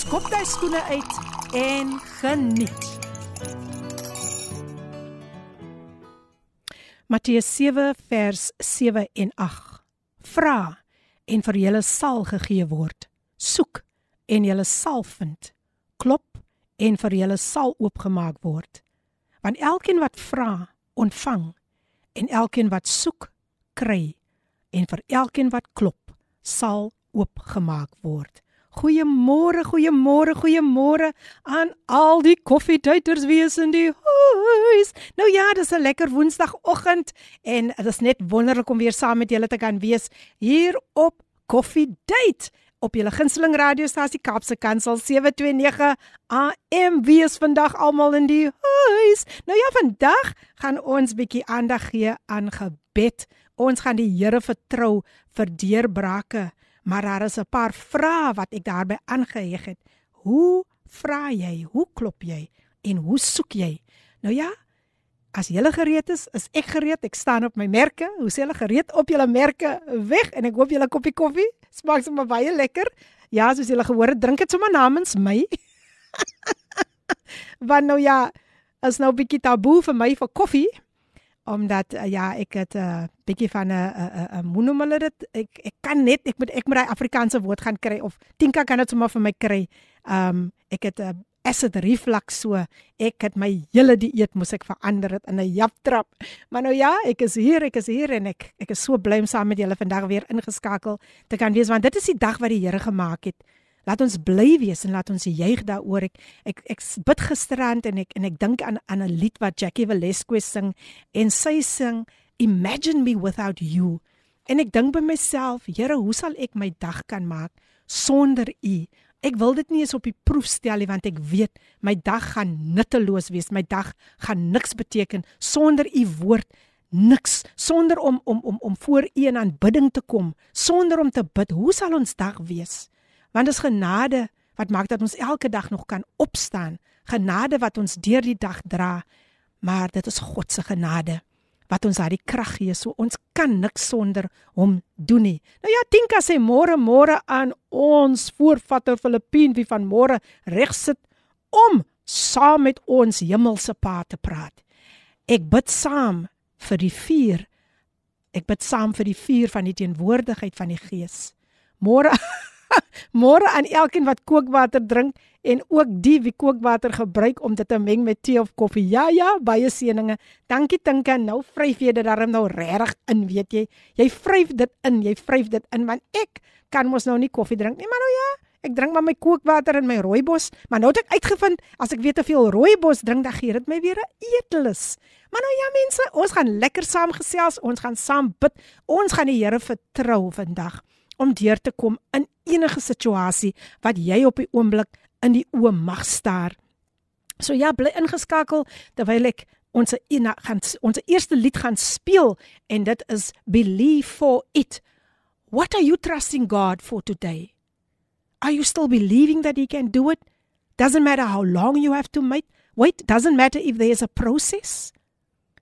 skop jy skoene uit en geniet. Matteus 7 vers 7 en 8. Vra en vir julle sal gegee word. Soek en julle sal vind. Klop en vir julle sal oopgemaak word. Want elkeen wat vra, ontvang en elkeen wat soek, kry en vir elkeen wat klop, sal oopgemaak word. Goeiemôre, goeiemôre, goeiemôre aan al die koffietyders wees in die huis. Nou ja, dis 'n lekker Woensdagoggend en dit is net wonderlik om weer saam met julle te kan wees hier op Coffee Date op julle gunsteling radiostasie Kaapse Kansel 729 AM wees vandag almal in die huis. Nou ja, vandag gaan ons bietjie aandag gee aan gebed. Ons gaan die Here vertrou vir deurbrake maar daar is 'n paar vrae wat ek daarbey aangeheg het. Hoe vra jy? Hoe klop jy? En hoe soek jy? Nou ja, as jy gereed is, is ek gereed. Ek staan op my merke. Hoe sê hulle gereed op julle merke weg en ek hoop julle koppie koffie smaak sommer baie lekker. Ja, soos julle gehoor het, drink dit sommer namens my. Want nou ja, is nou 'n bietjie taboe vir my vir koffie omdat uh, ja ek het 'n uh, bietjie van 'n 'n 'n moenoem hulle dit ek ek kan net ek moet ek moet daai Afrikaanse woord gaan kry of Tinka kan dit sommer vir my kry. Um ek het 'n uh, acid reflux so ek het my hele dieet moes ek verander dit in 'n japtrap. Maar nou ja, ek is hier, ek is hier en ek ek is so bly om saam met julle vandag weer ingeskakel te kan wees want dit is die dag wat die Here gemaak het. Laat ons bly wees en laat ons juig daaroor. Ek ek ek bid gisterand en ek en ek dink aan aan 'n lied wat Jackie Velasquez sing en sy sing Imagine me without you. En ek dink by myself, Here, hoe sal ek my dag kan maak sonder U? Ek wil dit nie eens op die proef stel nie want ek weet my dag gaan nutteloos wees. My dag gaan niks beteken sonder U woord. Niks sonder om om om om voor U in aanbidding te kom, sonder om te bid. Hoe sal ons dag wees? Want dit is genade wat maak dat ons elke dag nog kan opstaan. Genade wat ons deur die dag dra. Maar dit is God se genade wat ons daai krag gee. So ons kan niks sonder hom doen nie. Nou ja, Tinka sê môre môre aan ons voorvatter Filippien wie van môre reg sit om saam met ons hemelse Pa te praat. Ek bid saam vir die vuur. Ek bid saam vir die vuur van die teenwoordigheid van die Gees. Môre Môre aan elkeen wat kookwater drink en ook die wie kookwater gebruik om dit te meng met tee of koffie. Ja ja, baie seëninge. Dankie Tinka. Nou vryf jy dit darm nou regtig in, weet jy? Jy vryf dit in, jy vryf dit in want ek kan mos nou nie koffie drink nie, maar nou ja, ek drink maar my kookwater in my rooibos, maar nou het ek uitgevind as ek weet te veel rooibos drink, dan gee dit my weer 'n eetlus. Maar nou ja mense, ons gaan lekker saamgesels, ons gaan saam bid. Ons gaan die Here vertrou vandag om deur te kom in enige situasie wat jy op die oomblik in die oë mag staar. So ja, bly ingeskakel terwyl ek ons ena gaan ons eerste lied gaan speel en dit is Believe for it. What are you trusting God for today? Are you still believing that he can do it? Doesn't matter how long you have to wait. Wait, doesn't matter if there is a process.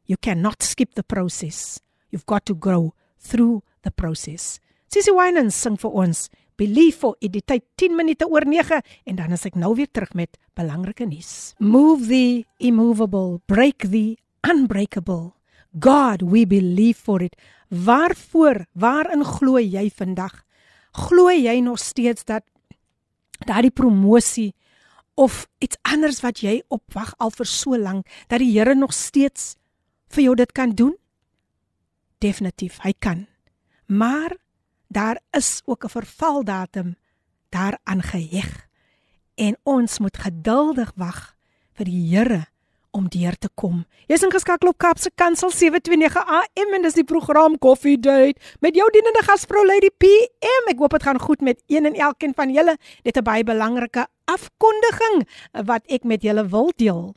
You cannot skip the process. You've got to grow through the process. Sissy Wynand sing vir ons Believe for it die tyd 10 minute oor 9 en dan is ek nou weer terug met belangrike nuus. Move the immovable, break the unbreakable. God, we believe for it. Waarvoor, waarin glo jy vandag? Glo jy nog steeds dat daardie promosie of iets anders wat jy opwag al vir so lank dat die Here nog steeds vir jou dit kan doen? Definitief, hy kan. Maar daar is ook 'n vervaldatum daaraan geheg. En ons moet geduldig wag vir die Here om deur te kom. Jy's ingeskakel op Kapse Kansel 729 AM en dis die program Coffee Date met jou dienende gasvrou Lady PM. Ek hoop dit gaan goed met een en elkeen van julle. Dit 'n baie belangrike afkondiging wat ek met julle wil deel.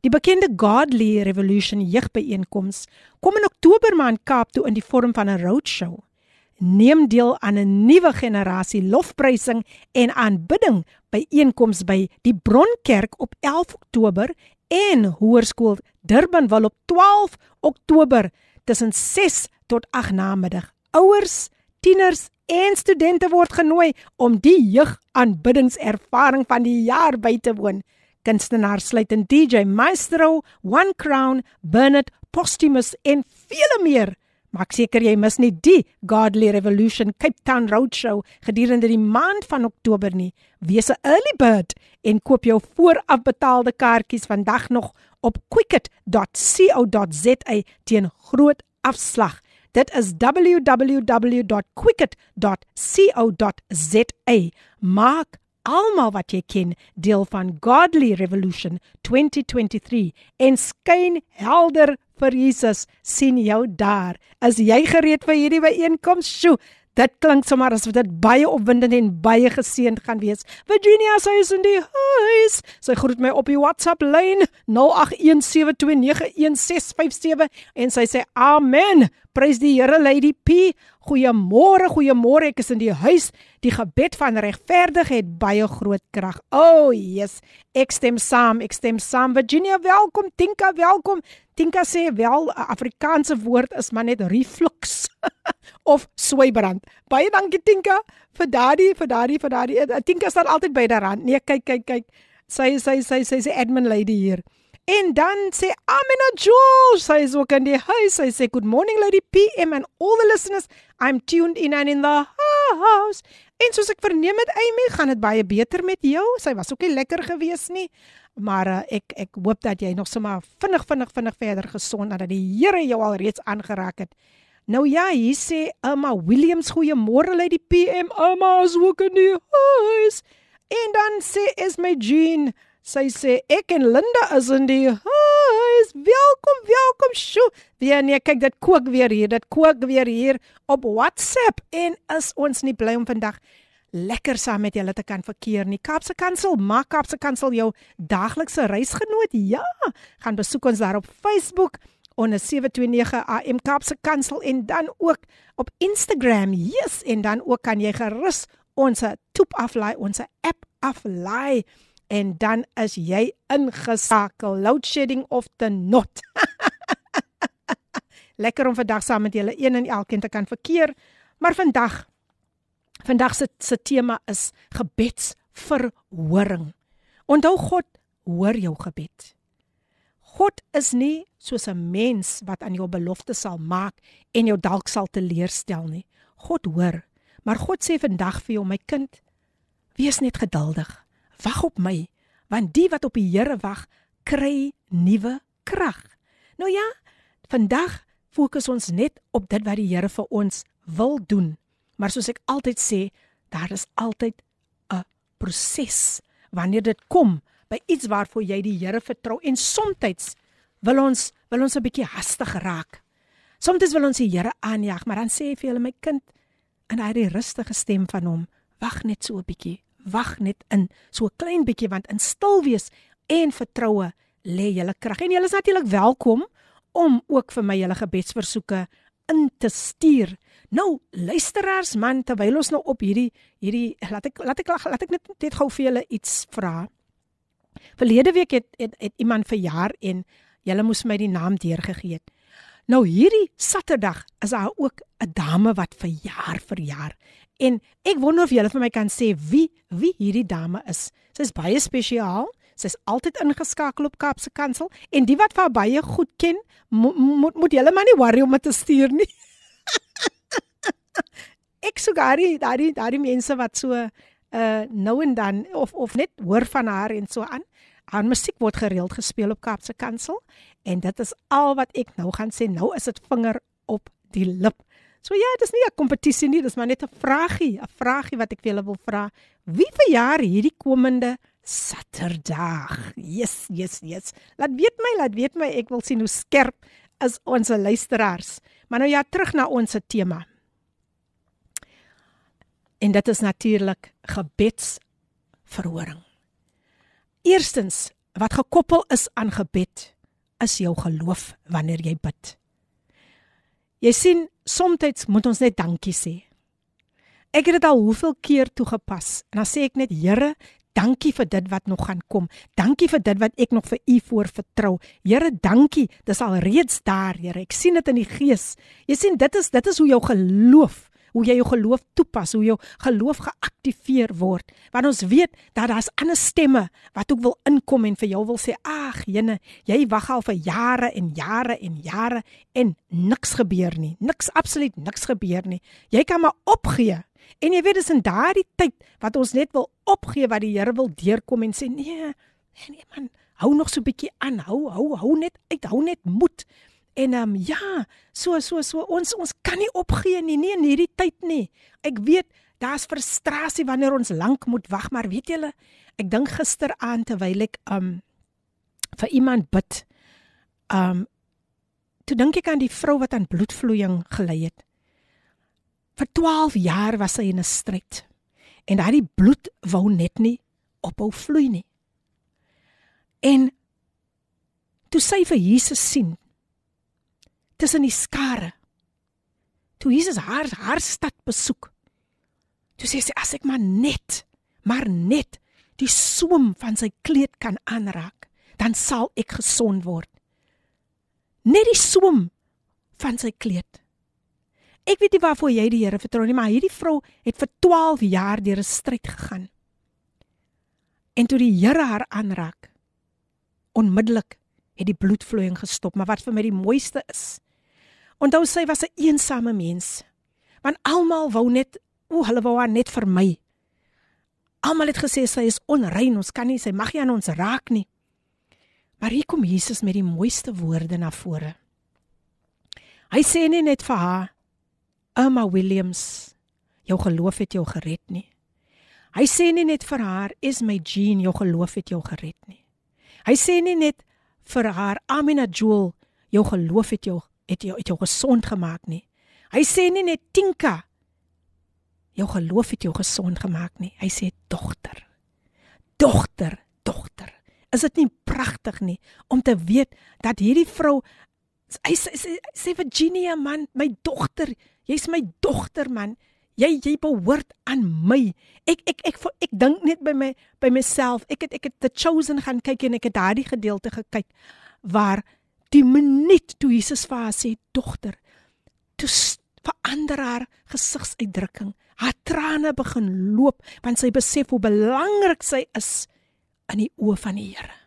Die bekende Godly Revolution jeugbyeenkoms kom in Oktober maand Kaap toe in die vorm van 'n roadshow. Neem deel aan 'n nuwe generasie lofprysing en aanbidding byeenkoms by die Bronkerk op 11 Oktober en Hoërskool Durban wil op 12 Oktober tussen 6 tot 8 namiddag. Ouers, tieners en studente word genooi om die jeugaanbiddingservaring van die jaar by te woon. Kunstenaars sluit in DJ Maestro, One Crown, Bernard Postumus en vele meer. Maak seker jy mis nie die Godly Revolution Cape Town Roadshow gedurende die maand van Oktober nie. Wees 'n early bird en koop jou voorafbetaalde kaartjies vandag nog op quicket.co.za teen groot afslag. Dit is www.quicket.co.za. Maak almal wat jy ken deel van Godly Revolution 2023 en skyn helder vir Jesus sien jou daar. Is jy gereed vir hierdie byeenkoms? Sjoe, dit klink sommer asof dit baie opwindend en baie geseënd gaan wees. Virginia sê is in die huis. Sy groet my op die WhatsApp lyn 0817291657 en sy sê amen. Prys die Here Lady P. Goeiemôre, goeiemôre. Ek is in die huis. Die gebed van regverdig het baie groot krag. O, oh, yes. Ek stem saam. Ek stem saam. Virginia, welkom. Tinka, welkom. Tinka sê wel 'n Afrikaanse woord is maar net reflux of swybrand. Baie dankie Tinka vir daardie vir daardie vir daardie. Eh, Tinka staan altyd by daaraan. Nee, kyk kyk kyk. Sy sy sy sy sy admin lady hier. En dan sê Amina Jules, sy is ook in die huis. Sy sê good morning lady PM and all the listeners. I'm tuned in and in the house. En soos ek verneem het Amy, gaan dit baie beter met jou. Sy was ook nie lekker gewees nie. Maar uh, ek ek hoop dat jy nog sommer vinnig vinnig vinnig verder gesond nadat die Here jou al reeds aangeraak het. Nou ja, hier sê Emma Williams goeiemôre lady PM. Emma is ook in die huis. En dan sê is my Jean Sy sê ek en Linda is in die huis. Welkom, welkom. Sjoe. Wie nee, kyk dit kook weer hier. Dit kook weer hier op WhatsApp en is ons nie bly om vandag lekker saam met julle te kan verkeer nie. Kaapse Kansel, maak Kaapse Kansel jou daglikse reisgenoot. Ja, gaan besoek ons daar op Facebook onder 729 AM Kaapse Kansel en dan ook op Instagram. Yes, en dan ook kan jy gerus ons toep aflaai, ons app aflaai en dan is jy ingeskakel load shedding of the not lekker om vandag saam met julle een en elkeen te kan verkeer maar vandag vandag se se tema is gebedsverhoring. Onthou God hoor jou gebed. God is nie soos 'n mens wat aan jou belofte sal maak en jou dalk sal teleurstel nie. God hoor. Maar God sê vandag vir jou my kind wees net geduldig. Wag op my, want die wat op die Here wag, kry nuwe krag. Nou ja, vandag fokus ons net op dit wat die Here vir ons wil doen. Maar soos ek altyd sê, daar is altyd 'n proses wanneer dit kom by iets waarvoor jy die Here vertrou en soms wil ons wil ons 'n bietjie hastig raak. Soms wil ons die Here aanjaag, maar dan sê hy vir hulle my kind en hy het die rustige stem van hom, wag net so 'n bietjie wag net in so 'n klein bietjie want in stil wees en vertroue lê julle krag en julle is natuurlik welkom om ook vir my julle gebedsversoeke in te stuur. Nou luisteraars man terwyl ons nou op hierdie hierdie laat ek laat ek laat ek net net gou vir julle iets vra. Verlede week het, het het iemand verjaar en julle moes my die naam deurgegee. Nou hierdie Saterdag is daar ook 'n dame wat verjaar verjaar En ek wonder of julle vir my kan sê wie wie hierdie dame is. Sy's baie spesiaal. Sy's altyd ingeskakel op Kaapse Kansel en die wat haar baie goed ken, moet moet moet julle maar nie worry om dit te stuur nie. ek sou gary daai daai mense wat so uh nou en dan of of net hoor van haar en so aan. Haar musiek word gereeld gespeel op Kaapse Kansel en dit is al wat ek nou gaan sê. Nou is dit vinger op die lip. So ja, dis nie 'n kompetisie nie, dis maar net 'n vragie, 'n vragie wat ek vir julle wil vra. Wie verjaar hierdie komende Saterdag. Yes, yes, yes. Laat weet my, laat weet my, ek wil sien hoe skerp is ons luisteraars. Maar nou ja, terug na ons tema. En dit is natuurlik gebedsverhoring. Eerstens, wat gekoppel is aan gebed, is jou geloof wanneer jy bid. Jy sien, soms moet ons net dankie sê. Ek het dit al hoeveel keer toegepas en dan sê ek net Here, dankie vir dit wat nog gaan kom. Dankie vir dit wat ek nog vir U voor vertrou. Here, dankie. Dis al reeds daar, Here. Ek sien dit in die gees. Jy sien, dit is dit is hoe jou geloof hoe jy jou geloof toepas, hoe jou geloof geaktiveer word. Want ons weet dat daar's ander stemme wat ook wil inkom en vir jou wil sê, "Ag, jene, jy wag al vir jare en jare en jare en niks gebeur nie. Niks absoluut niks gebeur nie. Jy kan maar opgee." En jy weet dis in daardie tyd wat ons net wil opgee wat die Here wil deurkom en sê, "Nee, nee man, hou nog so 'n bietjie aan. Hou, hou, hou net uit. Hou net moed." En ehm um, ja, so so so ons ons kan nie opgee nie, nie in hierdie tyd nie. Ek weet daar's frustrasie wanneer ons lank moet wag, maar weet julle, ek dink gisteraand terwyl ek ehm um, vir iemand bid, ehm um, toe dink ek aan die vrou wat aan bloedvloeiing gely het. Vir 12 jaar was sy in 'n stryd. En daai bloed wou net nie ophou vloei nie. En toe sy vir Jesus sien, tussen die skare. Toe Jesus haar haar stad besoek. Toe sê sy as ek maar net, maar net die soem van sy kleed kan aanraak, dan sal ek gesond word. Net die soem van sy kleed. Ek weet nie waarvoor jy die Here vertrou nie, maar hierdie vrou het vir 12 jaar deur 'n stryd gegaan. En toe die Here haar aanraak, onmiddellik het die bloedvloeiing gestop, maar wat vir my die mooiste is, Onthou sy was 'n een eensame mens. Want almal wou net, o, hulle wou haar net vermy. Almal het gesê sy is onrein, ons kan nie sy mag nie aan ons raak nie. Maar hier kom Jesus met die mooiste woorde na vore. Hy sê nie net vir haar, "Emma Williams, jou geloof het jou gered nie." Hy sê nie net vir haar, "Is my Jean, jou geloof het jou gered nie." Hy sê nie net vir haar, "Amina Jewel, jou geloof het jou het jou het jou gesond gemaak nie. Hy sê nie net Tinka jou geloof het jou gesond gemaak nie. Hy sê dogter. Dogter, dogter. Is dit nie pragtig nie om te weet dat hierdie vrou hy sê, sê, sê Virginia man, my dogter, jy's my dogter man. Jy jy behoort aan my. Ek ek ek ek, ek dink net by my by myself. Ek het ek het the chosen gaan kyk en ek het daardie gedeelte gekyk waar die minuut toe Jesus vir haar sê dogter toe verander haar gesigsuitdrukking. Haar trane begin loop want sy besef hoe belangrik sy is in die oë van die Here.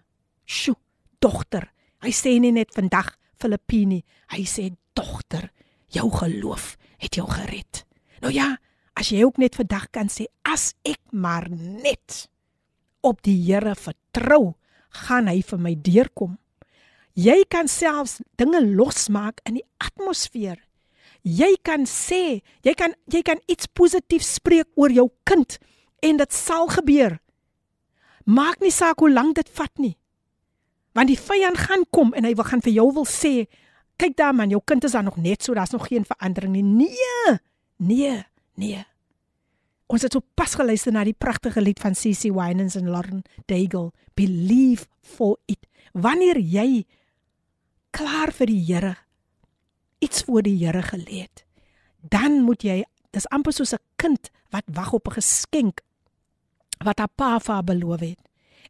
Sjo dogter hy sê nie net vandag Filippini hy sê dogter jou geloof het jou gered. Nou ja as jy ook net vandag kan sê as ek maar net op die Here vertrou gaan hy vir my deurkom Jy kan selfs dinge losmaak in die atmosfeer. Jy kan sê, jy kan jy kan iets positief spreek oor jou kind en dit sal gebeur. Maak nie saak hoe lank dit vat nie. Want die vyand gaan kom en hy wil gaan vir jou wil sê, kyk daar man, jou kind is dan nog net so, daar's nog geen verandering nie. Nee. Nee, nee. Ons het so pas geluister na die pragtige lied van CC Winans en Lauren Daigle, Believe for it. Wanneer jy klaar vir die Here iets voor die Here gelê het, dan moet jy dis amper soos 'n kind wat wag op 'n geskenk wat haar pa vir haar beloof het.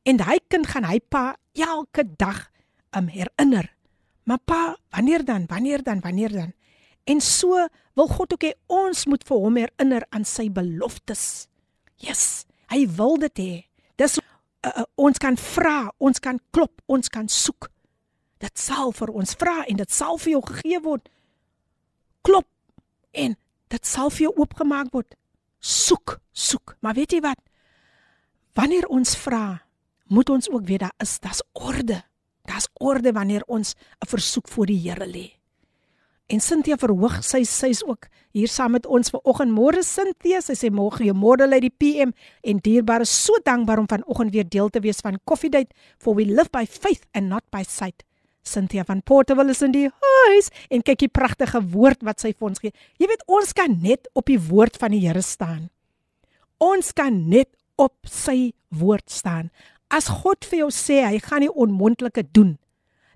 En daai kind gaan hy pa elke dag om herinner. Maar pa, wanneer dan? Wanneer dan? Wanneer dan? En so wil God ook hê ons moet vir hom herinner aan sy beloftes. Yes, hy wil dit hê. Dis uh, uh, ons kan vra, ons kan klop, ons kan soek dit sal vir ons vra en dit sal vir jou gegee word. Klop en dit sal vir jou oopgemaak word. Soek, soek. Maar weet jy wat? Wanneer ons vra, moet ons ook weet daar is daar's orde. Daar's orde wanneer ons 'n versoek voor die Here lê. En Cynthia verhoog sy sy's ook hier saam met ons vanoggend. Môre Cynthia, sy sê môre môre lê die PM en dierbaar is so dankbaar om vanoggend weer deel te wees van Coffee Date for we live by faith and not by sight. Cynthia van Portable is in die huis en kyk die pragtige woord wat sy vir ons gee. Jy weet ons kan net op die woord van die Here staan. Ons kan net op sy woord staan. As God vir jou sê hy gaan die onmoontlike doen,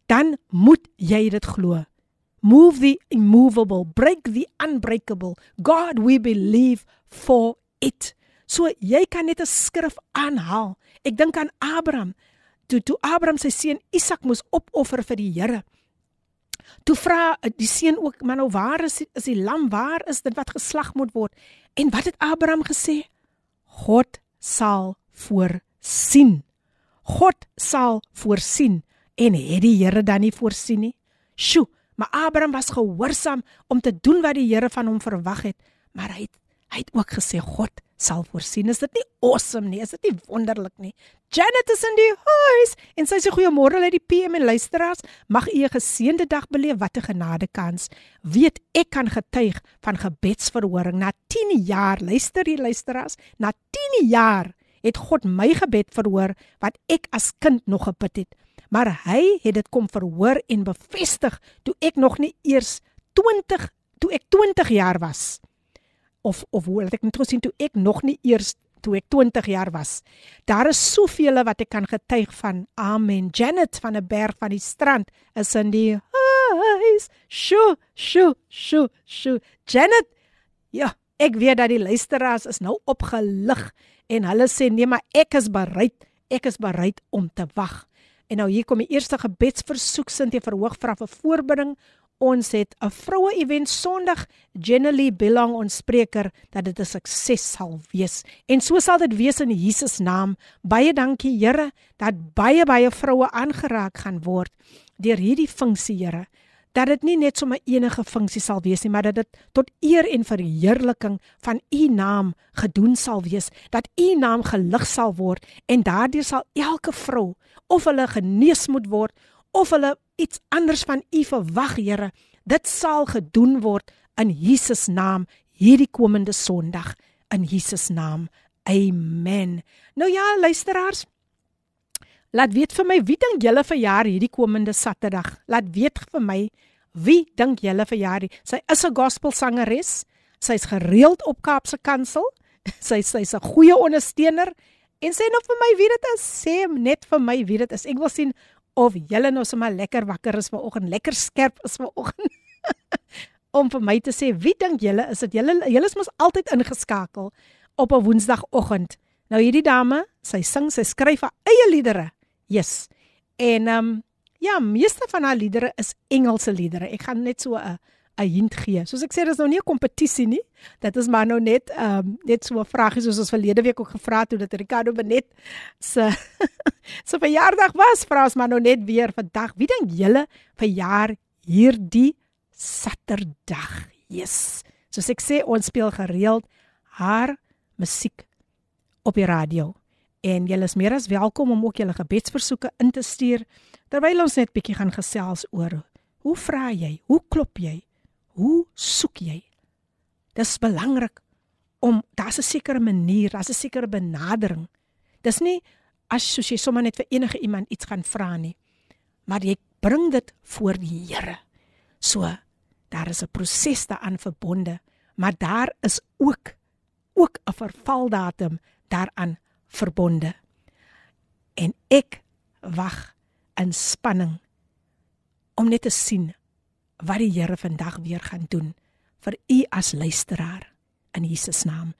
dan moet jy dit glo. Move the immovable, break the unbreakable. God we believe for it. So jy kan net 'n skrif aanhaal. Ek dink aan Abraham toe toe Abraham sy seun Isak moes opoffer vir die Here. Toe vra die seun ook, "Maar nou waar is die, is die lam? Waar is dit wat geslag moet word?" En wat het Abraham gesê? God sal voorsien. God sal voorsien en het die Here dan nie voorsien nie? Sjoe, maar Abraham was gehoorsaam om te doen wat die Here van hom verwag het, maar hy het hy het ook gesê God sal voorsien. Is dit nie awesome nie? Is dit nie wonderlik nie? Janet is in die huis en sy sê goeiemôre uit die PM en luisteraars. Mag u 'n geseënde dag beleef. Wat 'n genadekans. Weet ek kan getuig van gebedsverhoring na 10 jaar. Luister hier luisteraars, na 10 jaar het God my gebed verhoor wat ek as kind nog gebid het. Maar hy het dit kom verhoor en bevestig toe ek nog nie eers 20 toe ek 20 jaar was of of hoe laat ek net gesien toe ek nog nie eers toe ek 20 jaar was. Daar is soveel wat ek kan getuig van. Amen. Janet van 'n berg van die strand is in die huis. Sjoe, sjoe, sjoe, sjoe. Janet. Ja, ek weet dat die luisteraars is nou opgelig en hulle sê nee, maar ek is bereid. Ek is bereid om te wag. En nou hier kom die eerste gebedsversoek sint jy verhoog vra vir voorbidding ons het 'n vroue event Sondag Jenny Belong ons spreker dat dit 'n sukses sal wees. En so sal dit wees in Jesus naam. Baie dankie Here dat baie baie vroue aangeraak gaan word deur hierdie funksie Here dat dit nie net sommer enige funksie sal wees nie maar dat dit tot eer en verheerliking van u naam gedoen sal wees. Dat u naam gelig sal word en daardeur sal elke vrou of hulle genees moet word of hulle iets anders van U verwag, Here. Dit sal gedoen word in Jesus naam hierdie komende Sondag in Jesus naam. Amen. Nou ja, luisteraars. Laat weet vir my wie dink julle verjaar hierdie komende Saterdag? Laat weet vir my wie dink julle verjaar? Sy is 'n gospelsangeres. Sy's gereeld op Kaapse Kansel. Sy sy's 'n goeie ondersteuner en sê nou vir my wie dit is. Sê net vir my wie dit is. Ek wil sien of julle nou sommer lekker wakker is vanoggend, lekker skerp is vanoggend. om vir my te sê, wie dink julle is dit? Julle julle is mos altyd ingeskakel op 'n Woensdagoggend. Nou hierdie dame, sy sing, sy skryf haar eie liedere. Yes. En ehm um, ja, meeste van haar liedere is Engelse liedere. Ek gaan net so 'n 'n hint gee. Soos ek sê, dis nou nie 'n kompetisie nie. Dit is maar nou net ehm um, net so 'n vraagie soos ons verlede week ook gevra het toe dat Ricardo Benet se se verjaardag was. Vra ons maar nou net weer vandag. Wie dink julle verjaar hierdie Saterdag? Yes. Soos ek sê, ons speel gereeld haar musiek op die radio. En julle is meer as welkom om ook julle gebedsversoeke in te stuur terwyl ons net bietjie gaan gesels oor hoe vra jy? Hoe klop jy? Hoe soek jy? Dis belangrik om daar's 'n sekere manier, daar's 'n sekere benadering. Dis nie as soos jy sommer net vir enige iemand iets gaan vra nie. Maar jy bring dit voor die Here. So, daar is 'n proses daaraan verbonde, maar daar is ook ook 'n vervaldatum daaraan verbonde. En ek wag in spanning om net te sien wat die Here vandag weer gaan doen vir u as luisteraar in Jesus naam.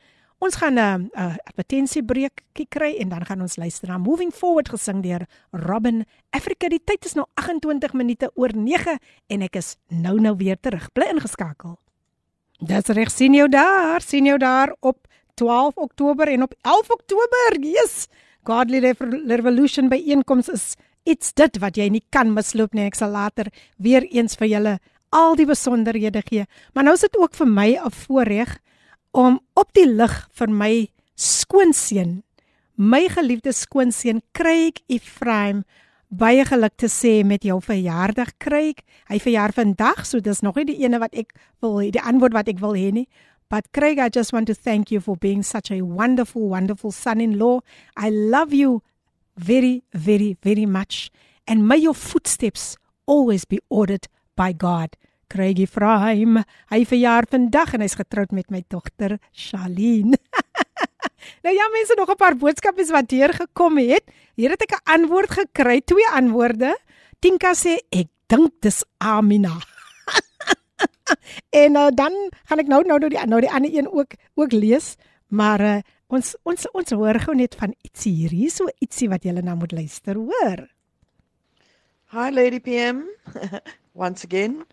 Ons gaan 'n uh, 'n uh, advertensiebreek kry en dan gaan ons luister na Moving Forward gesing deur Robin Africa. Die tyd is nou 28 minute oor 9 en ek is nou nou weer terug. Bly ingeskakel. Dis reg sien jou daar, sien jou daar op 12 Oktober en op 11 Oktober. Yes. Godly Revolution by einkoms is iets dit wat jy nie kan misloop nie. Ek sal later weer eens vir julle al die besonderhede gee. Maar nou is dit ook vir my 'n voorreg om op die lig vir my skoonseun, my geliefde skoonseun Craig Ephraim baie geluk te sê met jou verjaardag kry. Hy verjaar vandag, so dis nog nie die ene wat ek wil die antwoord wat ek wil hê nie. But Craig, I just want to thank you for being such a wonderful, wonderful son-in-law. I love you very, very, very much. And may your footsteps always be ordered by God. Craig Ephraim, hy verjaar vandag en hy's getroud met my dogter Charlene. nou ja, mense nog 'n paar boodskappe wat deur gekom het. Hier het ek 'n antwoord gekry, twee antwoorde. Tinka sê ek dink dis Amina. en uh, dan gaan ek nou nou nou die nou die ander een ook ook lees, maar uh, ons ons ons hoor gou net van ietsie hier, hier so ietsie wat julle nou moet luister, hoor. Hi Lady PM. Once again,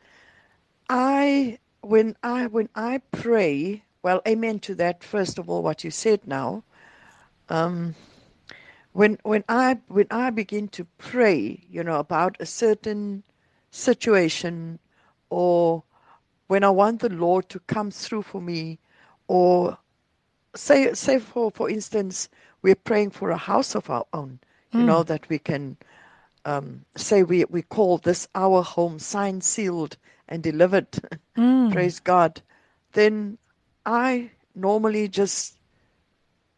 I when I when I pray, well amen to that first of all what you said now. Um when when I when I begin to pray, you know, about a certain situation or when I want the Lord to come through for me, or say say for for instance, we're praying for a house of our own, you mm. know, that we can um, say we we call this our home, signed, sealed, and delivered. Mm. Praise God. Then I normally just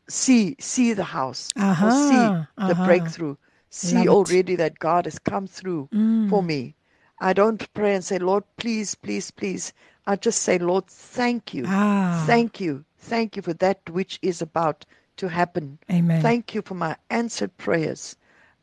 see see the house uh-huh, see uh-huh. the breakthrough. See Love already it. that God has come through mm. for me. I don't pray and say, Lord, please, please, please. I just say, Lord, thank you. Ah. Thank you. Thank you for that which is about to happen. Amen. Thank you for my answered prayers.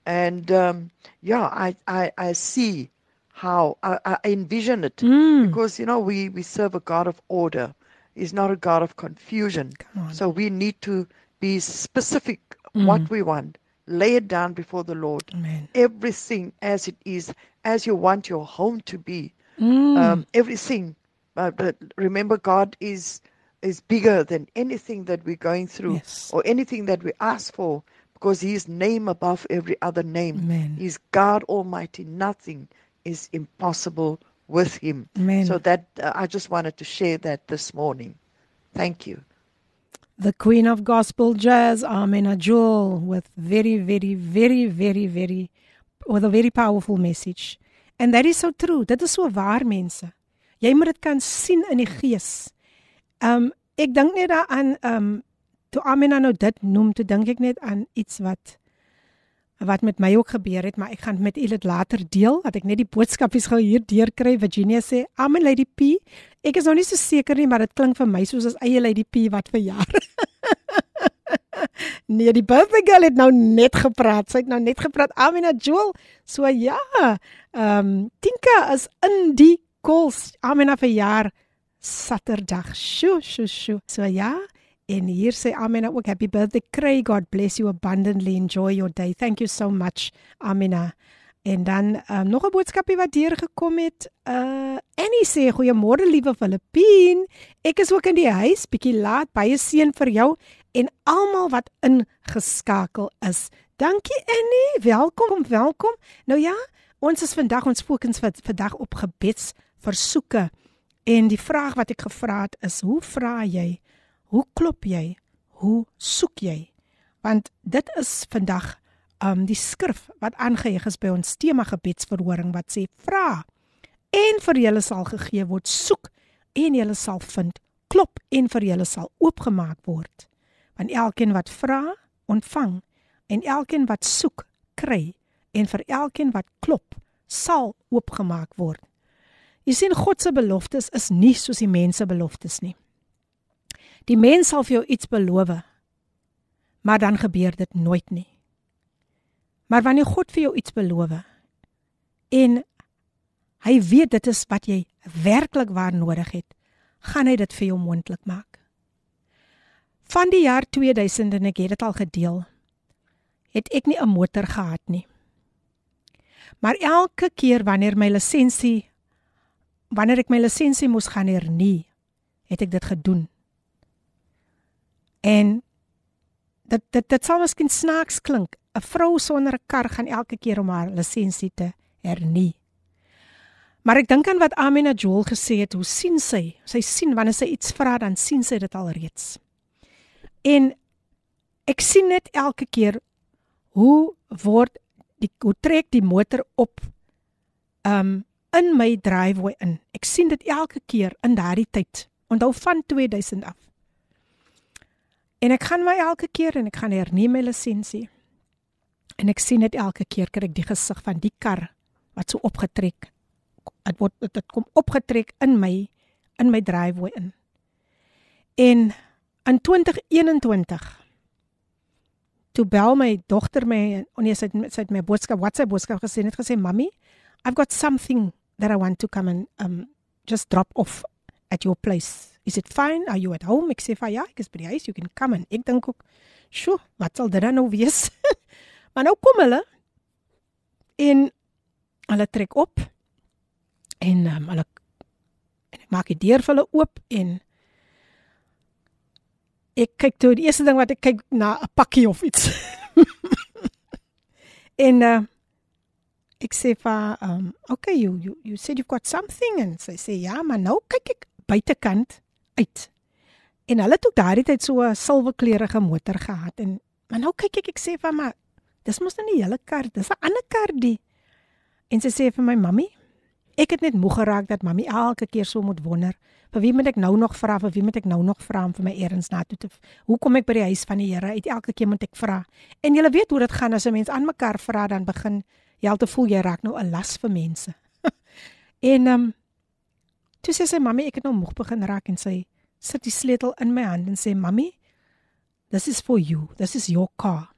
And um, yeah, I, I, I see how I, I envision it mm. because, you know, we, we serve a God of order. He's not a God of confusion. So we need to be specific mm. what we want lay it down before the Lord. Amen. Everything as it is, as you want your home to be. Mm. Um, everything. Uh, but remember, God is is bigger than anything that we're going through yes. or anything that we ask for, because his name above every other name. Amen. He's God Almighty. Nothing is impossible with Him. Amen. So that uh, I just wanted to share that this morning. Thank you. the queen of gospel jazz, Amina Jewel, with very, very, very, very, very, with a very powerful message. And that is so true. Dit is so waar mense. Jy moet dit kan sien in die gees. Um ek dink net daaraan um toe Amina nou dit noem, toe dink ek net aan iets wat wat met my ook gebeur het, maar ek gaan met u dit later deel, dat ek net die boodskapies gou hier deurkry. Virginia sê, "Amen Lady P." Ek is nog nie so seker nie, maar dit klink vir my soos as eie Lady P wat verjaar. nee, die birthday girl het nou net gepraat. Sy het nou net gepraat. Amina Jewel. So ja, ehm um, Tinka is in die calls. Amina verjaar Saterdag. Sjoe, sjoe, sjoe. So ja, En hier sê Amina ook happy birthday Craig God bless you abundantly enjoy your day. Thank you so much Amina. En dan um, nog 'n boodskapie wat deur gekom het. Uh Annie sê goeiemôre liewe Filippien. Ek is ook in die huis bietjie laat. Baie seën vir jou en almal wat ingeskakel is. Dankie Annie. Welkom, welkom. Nou ja, ons is vandag ons fokus vir vandag op gebedsversoeke. En die vraag wat ek gevra het is: Hoe vra jy? Hoe klop jy? Hoe soek jy? Want dit is vandag um die skrif wat aangeheig is by ons tema gebedsverhoring wat sê vra en vir julle sal gegee word soek en julle sal vind klop en vir julle sal oopgemaak word want elkeen wat vra ontvang en elkeen wat soek kry en vir elkeen wat klop sal oopgemaak word jy sien God se beloftes is nie soos die mense beloftes nie Die mens sal vir jou iets beloof, maar dan gebeur dit nooit nie. Maar wanneer God vir jou iets beloof en hy weet dit is wat jy werklik waar nodig het, gaan hy dit vir jou moontlik maak. Van die jaar 2000 en ek het dit al gedeel, het ek nie 'n motor gehad nie. Maar elke keer wanneer my lisensie wanneer ek my lisensie moes gaan hernie, het ek dit gedoen En dit dit dit sal miskien snaaks klink. 'n Vrou sonder 'n kar gaan elke keer om haar lisensie te hernie. Maar ek dink aan wat Amina Joel gesê het, hoe sien sy? Sy sien wanneer sy iets vra, dan sien sy dit alreeds. En ek sien net elke keer hoe word die hoe trek die motor op um in my driveway in. Ek sien dit elke keer in daardie tyd. Onthou van 2000 af. En ek gaan my elke keer en ek gaan herneem my lisensie. En ek sien dit elke keer kry ek die gesig van die kar wat so opgetrek. Dit word dit kom opgetrek in my in my driveway in. En in 2021 toe bel my dogter my en nee, sy het sy het my boodskap WhatsApp boodskap gesê net gesê mami I've got something that I want to come and um just drop off at your place. Is it fine? Are you at home? Ek sê vir ja, ek is by die huis. You can come and ek dink ook, "Sjoe, wat sal dit dan nou wees?" maar nou kom hulle en hulle trek op en um, hulle en ek maak die deur vir hulle oop en ek kyk toe die eerste ding wat ek kyk na 'n pakkie of iets. en uh, ek sê vir um okay you you you said you've got something and sy sê ja maar nou kyk ek buitekant uit. En hulle het ook daardie tyd so 'n silwerkleurige motor gehad en maar nou kyk ek ek sê vir maar dis mos nou nie hele kar dis 'n ander kar die. En sy sê vir my mammy ek het net moeg geraak dat mammy elke keer so moet wonder vir wie moet ek nou nog vra vir wie moet ek nou nog vra om vir my eers na toe te hoe kom ek by die huis van die Here uit? Elke keer moet ek vra. En jy weet hoe dit gaan as 'n mens aan mekaar vra dan begin jy al te voel jy raak nou 'n las vir mense. en ehm um, toe sê sy mammy ek het nou moeg begin raak en sy sit die sleutel in my hand en sê mammy this is for you. This is your car.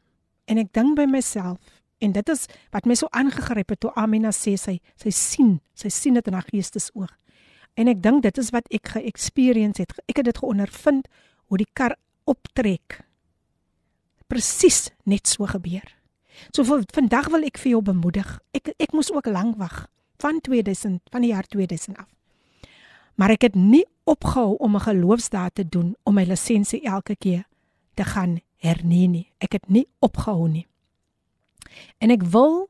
En ek dink by myself en dit is wat my so aangegryp het toe Amina sê sy sy sien, sy sien dit in haar geestesoog. En ek dink dit is wat ek ge-experience het. Ek het dit geondervind hoe die kar optrek. Presies net so gebeur. So vandag wil ek vir jou bemoedig. Ek ek moes ook lank wag van 2000 van die jaar 2000 af. Maar ek het nie opgehou om 'n geloofsdaad te doen om my lisensie elke keer te gaan hernie nie. Ek het nie opgehou nie. En ek wil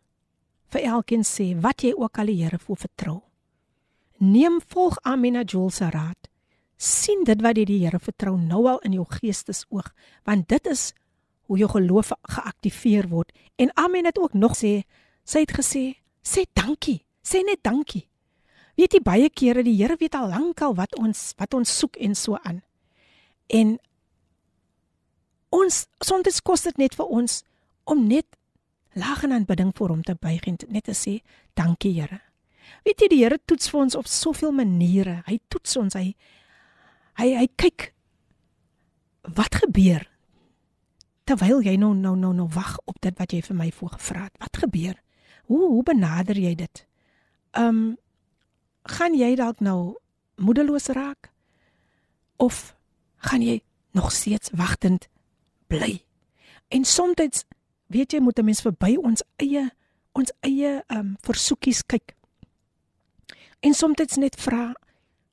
vir elkeen sê wat jy ook al die Here voor vertrou. Neem volg Amina Joel se raad. sien dit wat jy die Here vertrou nou al in jou geestesoog, want dit is hoe jou geloof geaktiveer word. En Amen het ook nog sê, sy het gesê, sê dankie, sê net dankie. Weet jy baie kere die Here weet al lankal wat ons wat ons soek en so aan. En ons soms kos dit net vir ons om net lag en aanbidding voor hom te buig en net te sê dankie Here. Weet jy die Here toets vir ons op soveel maniere. Hy toets ons hy hy hy kyk wat gebeur terwyl jy nou nou nou nou wag op dit wat jy vir my voorgevra het. Wat gebeur? Hoe hoe benader jy dit? Ehm um, gaan jy dalk nou moedeloos raak of gaan jy nog steeds wagtend bly? En soms weet jy moet 'n mens verby ons eie ons eie ehm um, versoekies kyk. En soms net vra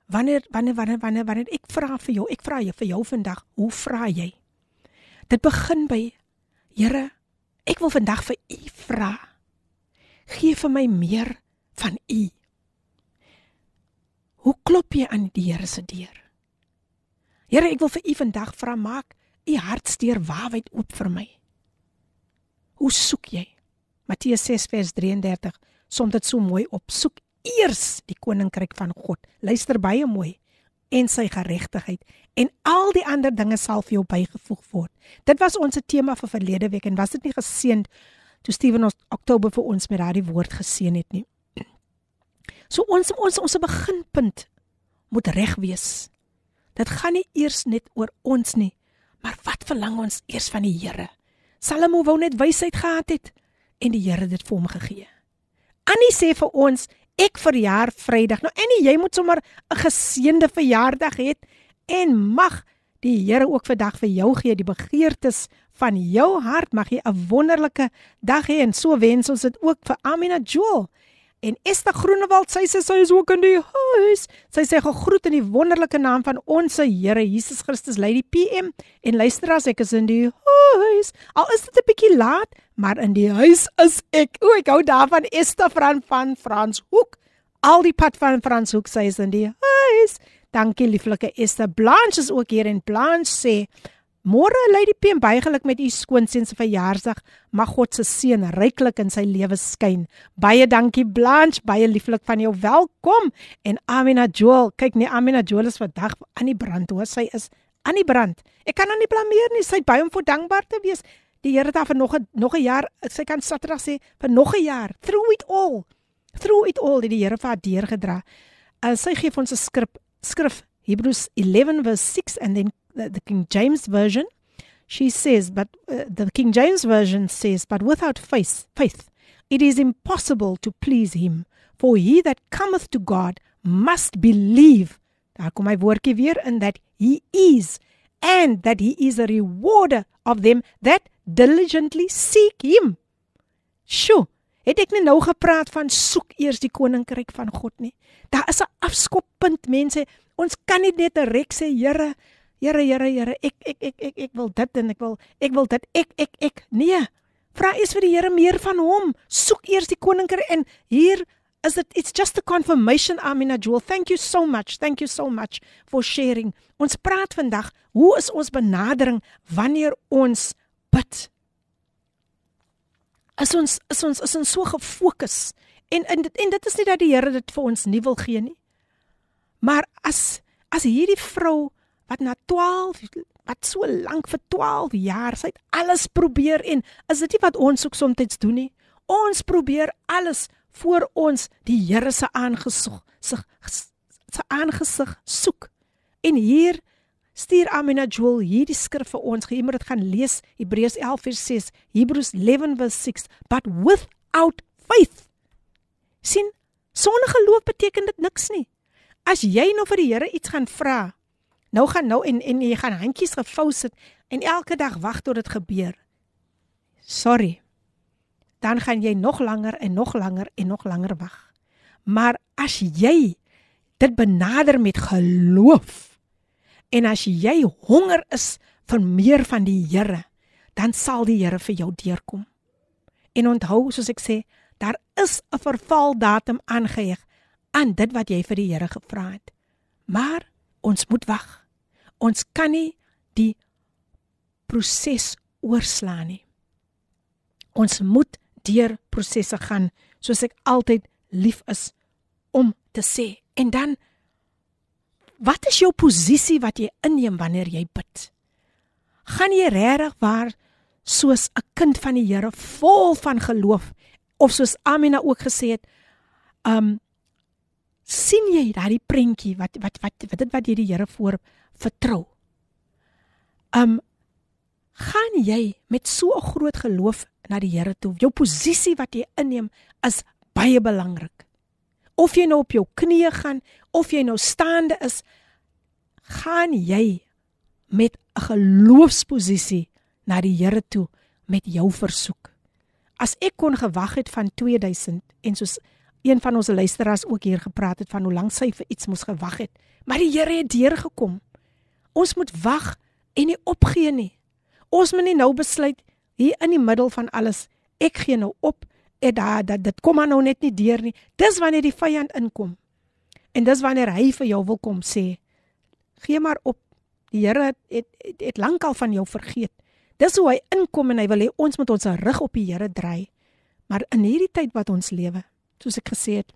wanneer wanneer wanneer wanneer wanneer ek vra vir jou, ek vra jou vir jou vandag, hoe vra jy? Dit begin by Here, ek wil vandag vir U vra. Gee vir my meer van U. Hoe klop jy aan die Here se deur? Here, ek wil vir U vandag vra maak U hartsteer waawyd oop vir my. Hoe soek jy? Matteus 6 vers 33 som dit so mooi op. Soek eers die koninkryk van God. Luister baie mooi en sy geregtigheid en al die ander dinge sal vir jou bygevoeg word. Dit was ons tema vir verlede week en was dit nie geseend toe Steven ons Oktober vir ons met daardie woord geseën het nie. So ons ons ons beginpunt moet reg wees. Dit gaan nie eers net oor ons nie, maar wat verlang ons eers van die Here? Salomo wou net wysheid gehad het en die Here het dit vir hom gegee. Annie sê vir ons ek verjaar Vrydag. Nou en jy moet sommer 'n geseënde verjaardag hê en mag die Here ook vandag vir jou gee die begeertes van jou hart. Mag jy 'n wonderlike dag hê en so wens ons dit ook vir Amina Joel. En Esther Groenewald, sy sê sy is ook in die huis. Sy sê gegroet in die wonderlike naam van ons Here Jesus Christus, Lady PM. En luister as ek is in die huis. Al is dit 'n bietjie laat, maar in die huis is ek. O, ek hou daarvan Esther van van Frans Hoek. Al die pad van Frans Hoek sê is in die huis. Dankie lieflike Esther. Blanche is ook hier en Blanche sê Môre Lady Piem baie geluk met u skoonseun se verjaarsdag. Mag God se seën ryklik in sy lewe skyn. Baie dankie Blanche, baie lieflik van jou. Welkom. En Amina Joel, kyk nee Amina Joel is vandag aan die brand. Hoor sy is aan die brand. Ek kan haar nie blameer nie. Sy baie om vir dankbaar te wees. Die Here het haar vir nog 'n nog 'n jaar, sy kan Saterdag sê, vir nog 'n jaar. Through it all. Through it all het die Here vir haar deurgedra. Uh, sy gee vir ons 'n skrif, skrif Hebrews 11 verse 6 and then the, the King James version she says but uh, the King James version says but without faith faith it is impossible to please him for he that cometh to God must believe daar kom my woordjie weer in that he is and that he is a rewarder of them that diligently seek him. Sjoe, het ek nie nou gepraat van soek eers die koninkryk van God nie. Daar is 'n afskoppunt mense. Ons kan nie net 'n rek sê Here, Here, Here, Here, ek ek ek ek ek wil dit en ek wil ek wil dit ek ek ek. Nee. Vra eers vir die Here meer van hom. Soek eers die koninkryk en hier is it it's just a confirmation Amina Jewel. Thank you so much. Thank you so much for sharing. Ons praat vandag, hoe is ons benadering wanneer ons bid? As ons is ons is ons so gefokus en en dit en dit is nie dat die Here dit vir ons nie wil gee nie. Maar as as hierdie vrou wat na 12 wat so lank vir 12 jaar sy het alles probeer en is dit nie wat ons ook soms doen nie? Ons probeer alles voor ons die Here se aangesig sig se aangesig soek. En hier stuur Amina Joel hierdie skrif vir ons. Jy moet dit gaan lees Hebreërs 11 vers 6, Hebrews 11 vers 6, but without faith. sien sonder geloof beteken dit niks nie. As jy nou vir die Here iets gaan vra, nou gaan nou en en jy gaan handjies gevou sit en elke dag wag tot dit gebeur. Sorry dan gaan jy nog langer en nog langer en nog langer wag. Maar as jy dit benader met geloof en as jy honger is vir meer van die Here, dan sal die Here vir jou deurkom. En onthou, soos ek sê, daar is 'n vervaldatum aangeheg aan dit wat jy vir die Here gevra het. Maar ons moet wag. Ons kan nie die proses oorslaan nie. Ons moet deur prosesse gaan soos ek altyd lief is om te sê. En dan wat is jou posisie wat jy inneem wanneer jy bid? Gaan jy regtig waar soos 'n kind van die Here vol van geloof of soos Amina ook gesê het, um sien jy daardie prentjie wat wat wat wat dit wat jy die Here voor vertrou? Um gaan jy met so 'n groot geloof na die Here toe. Jou posisie wat jy inneem is baie belangrik. Of jy nou op jou knieë gaan of jy nou staande is, gaan jy met 'n geloofsposisie na die Here toe met jou versoek. As ek kon gewag het van 2000 en soos een van ons luisteraars ook hier gepraat het van hoe lank sy vir iets moes gewag het, maar die Here het deurgekom. Ons moet wag en nie opgee nie. Ons moet nie nou besluit hier in die middel van alles, ek gee nou op. En da dat dit kom nou net nie deur nie. Dis wanneer die vyand inkom. En dis wanneer hy vir jou wil kom sê, gee maar op. Die Here het het, het, het lankal van jou vergeet. Dis hoe hy inkom en hy wil hê ons moet ons rug op die Here draai. Maar in hierdie tyd wat ons lewe, soos ek gesê het,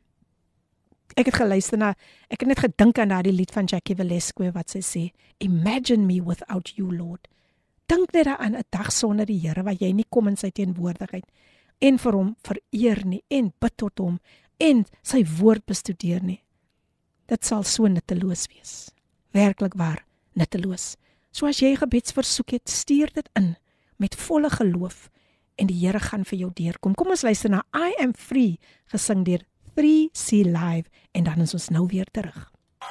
ek het geluister na ek het net gedink aan daardie lied van Jackie Velasquez wat sy sê, Imagine me without you, Lord dink net aan 'n dag sonder die Here waar jy nie kom in sy teenwoordigheid en vir hom vereer nie en bid tot hom en sy woord bestudeer nie. Dit sal so nutteloos wees. Werklik waar, nutteloos. So as jy gebedsversoek het, stuur dit in met volle geloof en die Here gaan vir jou deurkom. Kom ons luister na I am free gesing deur 3C Live en dan is ons nou weer terug.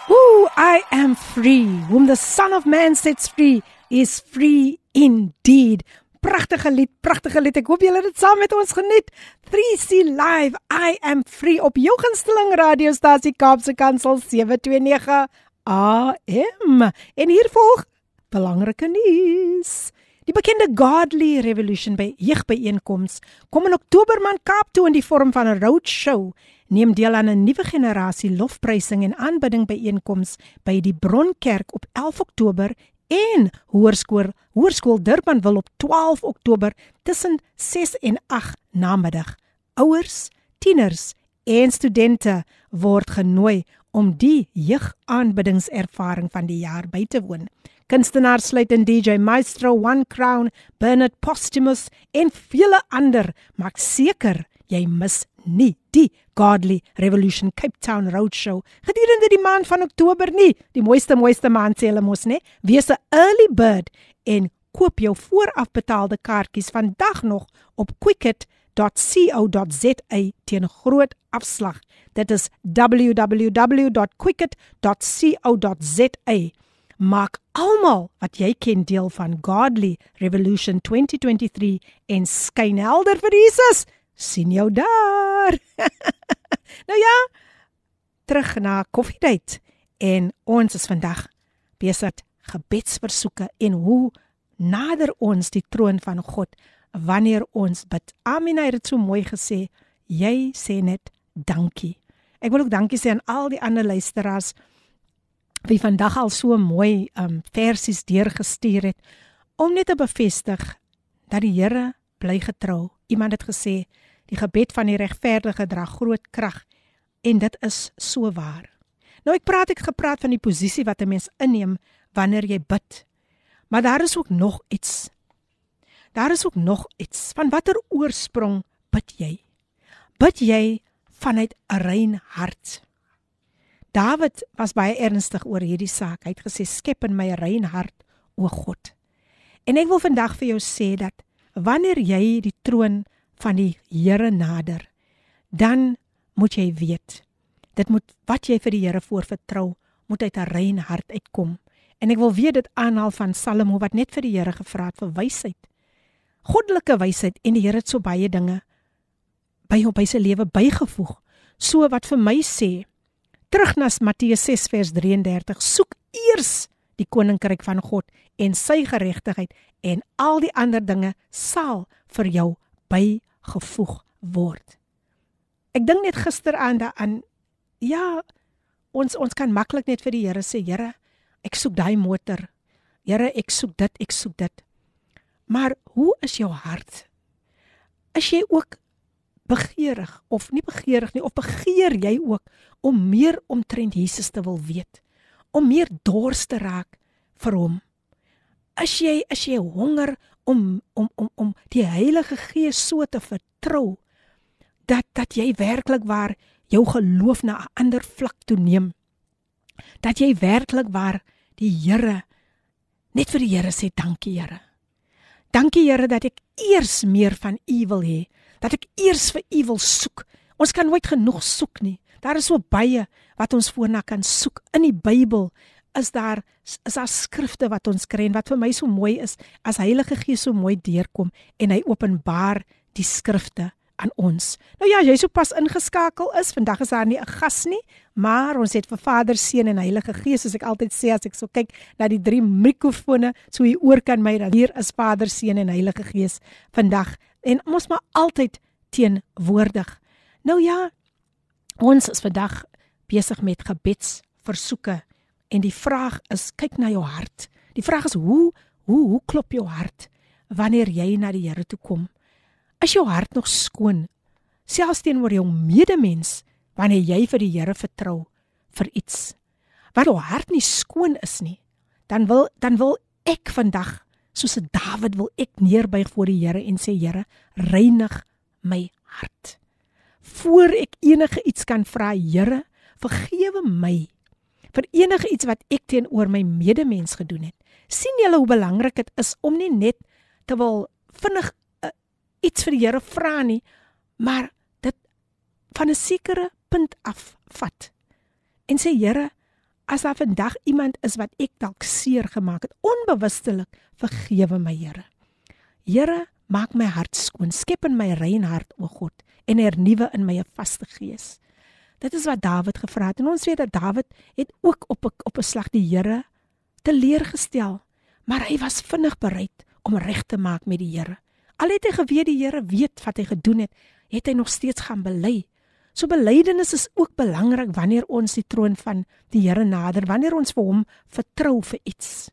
Ooh, I am free. Whom the Son of Man sets free is free indeed. Pragtige lied, pragtige lied. Ek hoop julle het dit saam met ons geniet. 3C Live, I am free op jou gunsteling radiostasie Kaapse Kansel 729 AM. En hier volg belangrike nuus. Die bekende Godly Revolution by jeugbyeenkoms kom in Oktober man Kaap toe in die vorm van 'n roadshow. Neem deel aan 'n nuwe generasie lofprysing en aanbidding byeenkoms by die Bronkerk op 11 Oktober en Hoërskool Hoërskool Durban wil op 12 Oktober tussen 6 en 8 namiddag. Ouers, tieners en studente word genooi om die jeugaanbiddingservaring van die jaar by te woon. Kunstenaars sluit in DJ Maestro One Crown, Bernard Posthumous en vele ander, maak seker jy mis nie die Godly Revolution Cape Town Roadshow gedurende die maand van Oktober nie. Die mooiste mooiste maand sê hulle mos, né? Wees 'n early bird en koop jou voorafbetaalde kaartjies vandag nog op quicket.co.za teen groot afslag. Dit is www.quicket.co.za. Maak almal wat jy ken deel van Godly Revolution 2023 en skyn helder vir Jesus sien jou daar. nou ja, terug na koffiedייט en ons is vandag besig gebedsversoeke en hoe nader ons die troon van God wanneer ons bid. Amina het dit so mooi gesê. Jy sê net dankie. Ek wil ook dankie sê aan al die ander luisteraars wie vandag al so mooi um versies deurgestuur het om net te bevestig dat die Here bly getrou. Iemand het gesê Die gebed van die regverdige dra groot krag en dit is so waar. Nou ek praat ek gepraat van die posisie wat 'n mens inneem wanneer jy bid. Maar daar is ook nog iets. Daar is ook nog iets. Van watter oorsprong bid jy? Bid jy vanuit 'n rein hart? Dawid was baie ernstig oor hierdie saak. Hy het gesê skep in my rein hart, o God. En ek wil vandag vir jou sê dat wanneer jy die troon van die Here nader, dan moet jy weet, dit moet wat jy vir die Here voorvertrou, moet uit 'n rein hart uitkom. En ek wil weet dit aanhaal van Salomo wat net vir die Here gevra het vir wysheid. Goddelike wysheid en die Here het so baie dinge by hom by sy lewe bygevoeg. So wat vir my sê, terug na Matteus 6 vers 33, soek eers die koninkryk van God en sy geregtigheid en al die ander dinge sal vir jou by gevoeg word. Ek dink net gisteraan daaraan ja, ons ons kan maklik net vir die Here sê, Here, ek soek daai motor. Here, ek soek dit, ek soek dit. Maar hoe is jou hart? Is jy ook begeerig of nie begeerig nie of begeer jy ook om meer omtrent Jesus te wil weet? Om meer dors te raak vir hom? Is jy is jy honger om om om om die Heilige Gees so te vertrou dat dat jy werklik waar jou geloof na 'n ander vlak toe neem. Dat jy werklik waar die Here net vir die Here sê dankie Here. Dankie Here dat ek eers meer van U wil hê, dat ek eers vir U wil soek. Ons kan nooit genoeg soek nie. Daar is so baie wat ons voorna kan soek in die Bybel is daar is daar skrifte wat ons kry en wat vir my so mooi is as Heilige Gees so mooi deurkom en hy openbaar die skrifte aan ons. Nou ja, jy sopas ingeskakel is. Vandag is daar nie 'n gas nie, maar ons het vir Vader, Seun en Heilige Gees, soos ek altyd sê as ek so kyk na die drie mikrofone, so hier oor kan my dat hier is Vader, Seun en Heilige Gees vandag en ons maar altyd teenwoordig. Nou ja, ons is vandag besig met gebedsversoeke En die vraag is, kyk na jou hart. Die vraag is hoe hoe hoe klop jou hart wanneer jy na die Here toe kom? Is jou hart nog skoon? Selfs teenoor jou medemens wanneer jy vir die Here vertrou vir iets. Wat jou hart nie skoon is nie, dan wil dan wil ek vandag soos 'n Dawid wil ek neerbuig voor die Here en sê Here, reinig my hart. Voor ek enige iets kan vra, Here, vergewe my vir enige iets wat ek teenoor my medemens gedoen het. sien julle hoe belangrik dit is om nie net te wil vinnig uh, iets vir die Here vra nie, maar dit van 'n sekere punt af vat. En sê Here, as daar vandag iemand is wat ek dalk seer gemaak het, onbewustelik, vergewe my Here. Here, maak my hart skoon, skep in my rein hart, o God, en hernuwe in my 'n vaste gees. Dit is wat Dawid gevra het en ons weet dat Dawid het ook op 'n op 'n slag die Here teleurgestel, maar hy was vinnig bereid om reg te maak met die Here. Al het hy geweet die Here weet wat hy gedoen het, het hy nog steeds gaan bely. So belydenis is ook belangrik wanneer ons die troon van die Here nader, wanneer ons vir hom vertrou vir iets.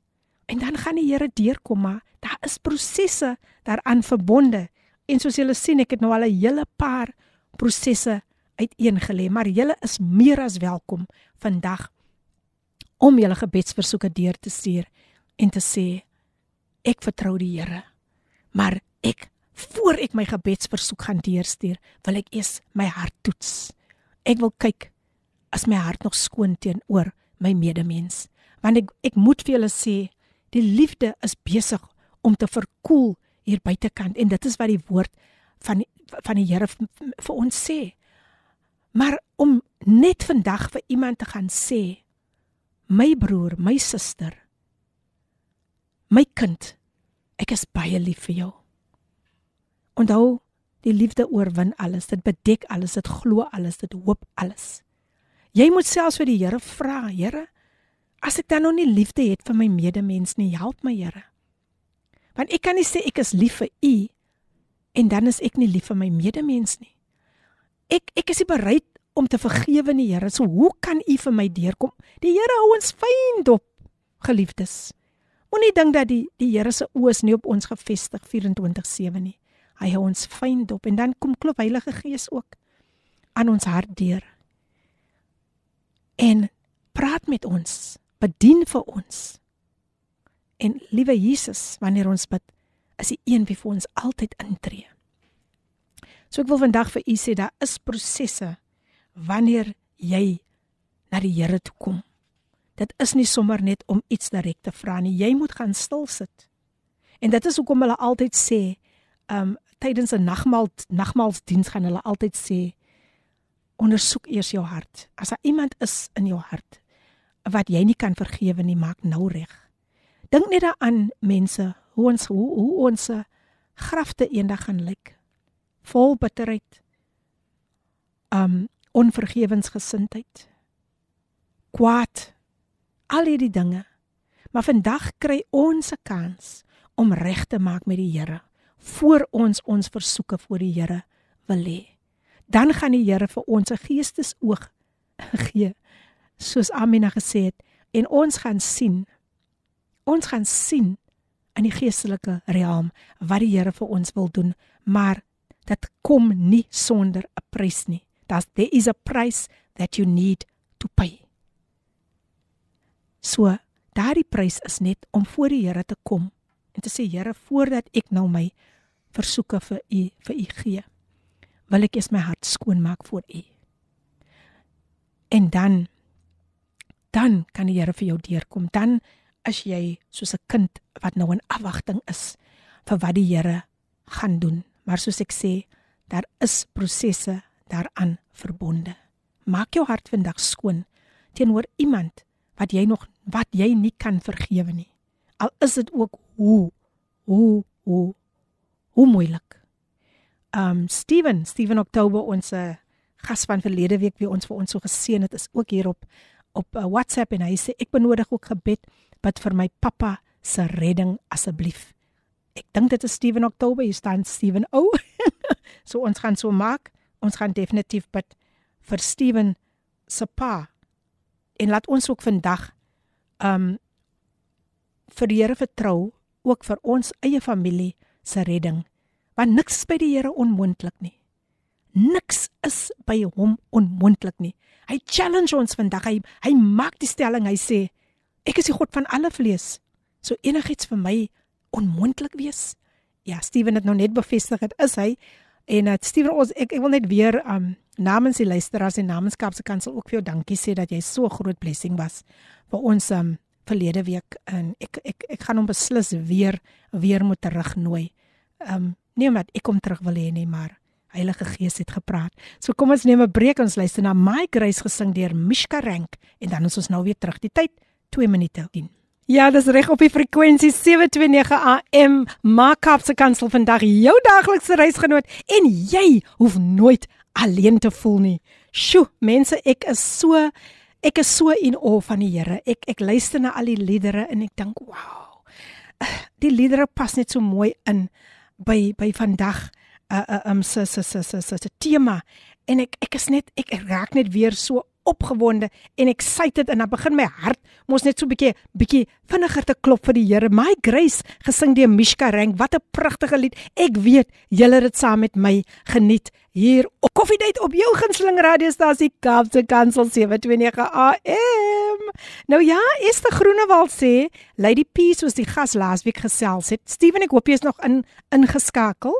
En dan gaan die Here deurkom, maar daar is prosesse daaraan verbonde. En soos julle sien, ek het nou al 'n hele paar prosesse uiteengelê, maar julle is meer as welkom vandag om julle gebedsversoeke deur te stuur en te sê ek vertrou die Here. Maar ek voor ek my gebedsversoek gaan deurstuur, wil ek eers my hart toets. Ek wil kyk as my hart nog skoon teenoor my medemens. Want ek ek moet vir julle sê, die liefde is besig om te verkoel hier buitekant en dit is wat die woord van van die Here vir ons sê. Maar om net vandag vir iemand te gaan sê, my broer, my suster, my kind, ek is baie lief vir jou. Onthou, die liefde oorwin alles. Dit bedek alles, dit glo alles, dit hoop alles. Jy moet selfs vir die Here vra, Here, as ek dan nog nie liefde het vir my medemens nie, help my, Here. Want ek kan nie sê ek is lief vir U en dan is ek nie lief vir my medemens nie. Ek ek is nie bereid om te vergewe nie, Here. So hoe kan U vir my deurkom? Die Here hou ons fyn dop, geliefdes. Moenie dink dat die die Here se oë is nie op ons gefestig 24/7 nie. Hy hou ons fyn dop en dan kom klop Heilige Gees ook aan ons hart deur. En praat met ons, bedien vir ons. En liewe Jesus, wanneer ons bid, is die een wie vir ons altyd intree. So ek wil vandag vir u sê daar is prosesse wanneer jy na die Here toe kom. Dit is nie sommer net om iets direk te vra nie. Jy moet gaan stil sit. En dit is hoekom hulle altyd sê, um tydens 'n nagmaal nagmaalsdiens gaan hulle altyd sê ondersoek eers jou hart. As daar iemand is in jou hart wat jy nie kan vergewe nie, maak nou reg. Dink net daaraan mense, hoe ons hoe, hoe ons grafte eendag gaan lyk. Vol bitterheid. Um onvergewensgesindheid. Kwaad. Al hierdie dinge. Maar vandag kry ons 'n kans om reg te maak met die Here voor ons ons versoeke voor die Here wil lê. Dan gaan die Here vir ons 'n geestesoog gee, soos Amina gesê het, en ons gaan sien. Ons gaan sien in die geestelike realm wat die Here vir ons wil doen, maar dit kom nie sonder 'n prys nie. Dat there is a price that you need to pay. So, daardie prys is net om voor die Here te kom en te sê Here, voordat ek nou my versoeke vir u vir u gee, wil ek eers my hart skoon maak voor u. En dan dan kan die Here vir jou deurkom. Dan is jy soos 'n kind wat nou in afwagting is vir wat die Here gaan doen. Maar soos ek sê, daar is prosesse daaraan verbonde. Maak jou hart vandag skoon teenoor iemand wat jy nog wat jy nie kan vergewe nie. Al is dit ook hoe hoe hoe hoe moeilik. Um Steven, Steven Oktober ons gas van verlede week wie ons vir ons so geseën het is ook hier op op uh, WhatsApp en hy sê ek benodig ook gebed bid vir my pappa se redding asseblief. Ek dink dit is Steven Oktober, hier staan Steven O. so ons gaan so maak. Ons gaan definitief bid vir Steven se pa. En laat ons ook vandag um vir die Here vertrou ook vir ons eie familie se redding. Want niks by die Here onmoontlik nie. Niks is by hom onmoontlik nie. Hy challenge ons vandag. Hy hy maak die stelling. Hy sê ek is die God van alle vlees. So enigiets vir my onmoontlik wees? Ja, Steven het nou net bevestig dit is hy. En uh, Steven ons ek, ek wil net weer um namens die luisteraars en namens Kapse Kansel ook vir jou dankie sê dat jy so groot blessing was vir ons um verlede week en ek ek ek gaan hom beslis weer weer moet terugnooi. Um nie omdat ek hom terug wil hê nie, maar Heilige Gees het gepraat. So kom ons neem 'n breek ons luister na My Grace gesing deur Mishka Rank en dan is ons nou weer terug. Die tyd 2 minute 10. Ja, dis reg op die frekwensie 729 AM. Maak op se kansel vandag jou daglikse reisgenoot en jy hoef nooit alleen te voel nie. Sjoe, mense, ek is so ek is so in awe van die Here. Ek ek luister na al die liedere en ek dink, "Wow. Die liedere pas net so mooi in by by vandag uh uh um se se se se se tema en ek ek is net ek raak net weer so opgewonde en excited en dan begin my hart mos net so bietjie bietjie vinniger te klop vir die Here. My Grace gesing deur Mishka Rank. Wat 'n pragtige lied. Ek weet julle het dit saam met my geniet hier op Koffiedייט op jou gunsteling radiostasie Kaapse Kansel 729 AM. Nou ja, Esther Groenewald sê Lady P soos die gas laasweek gesels het. Steven, ek hoop jy is nog in ingeskakel.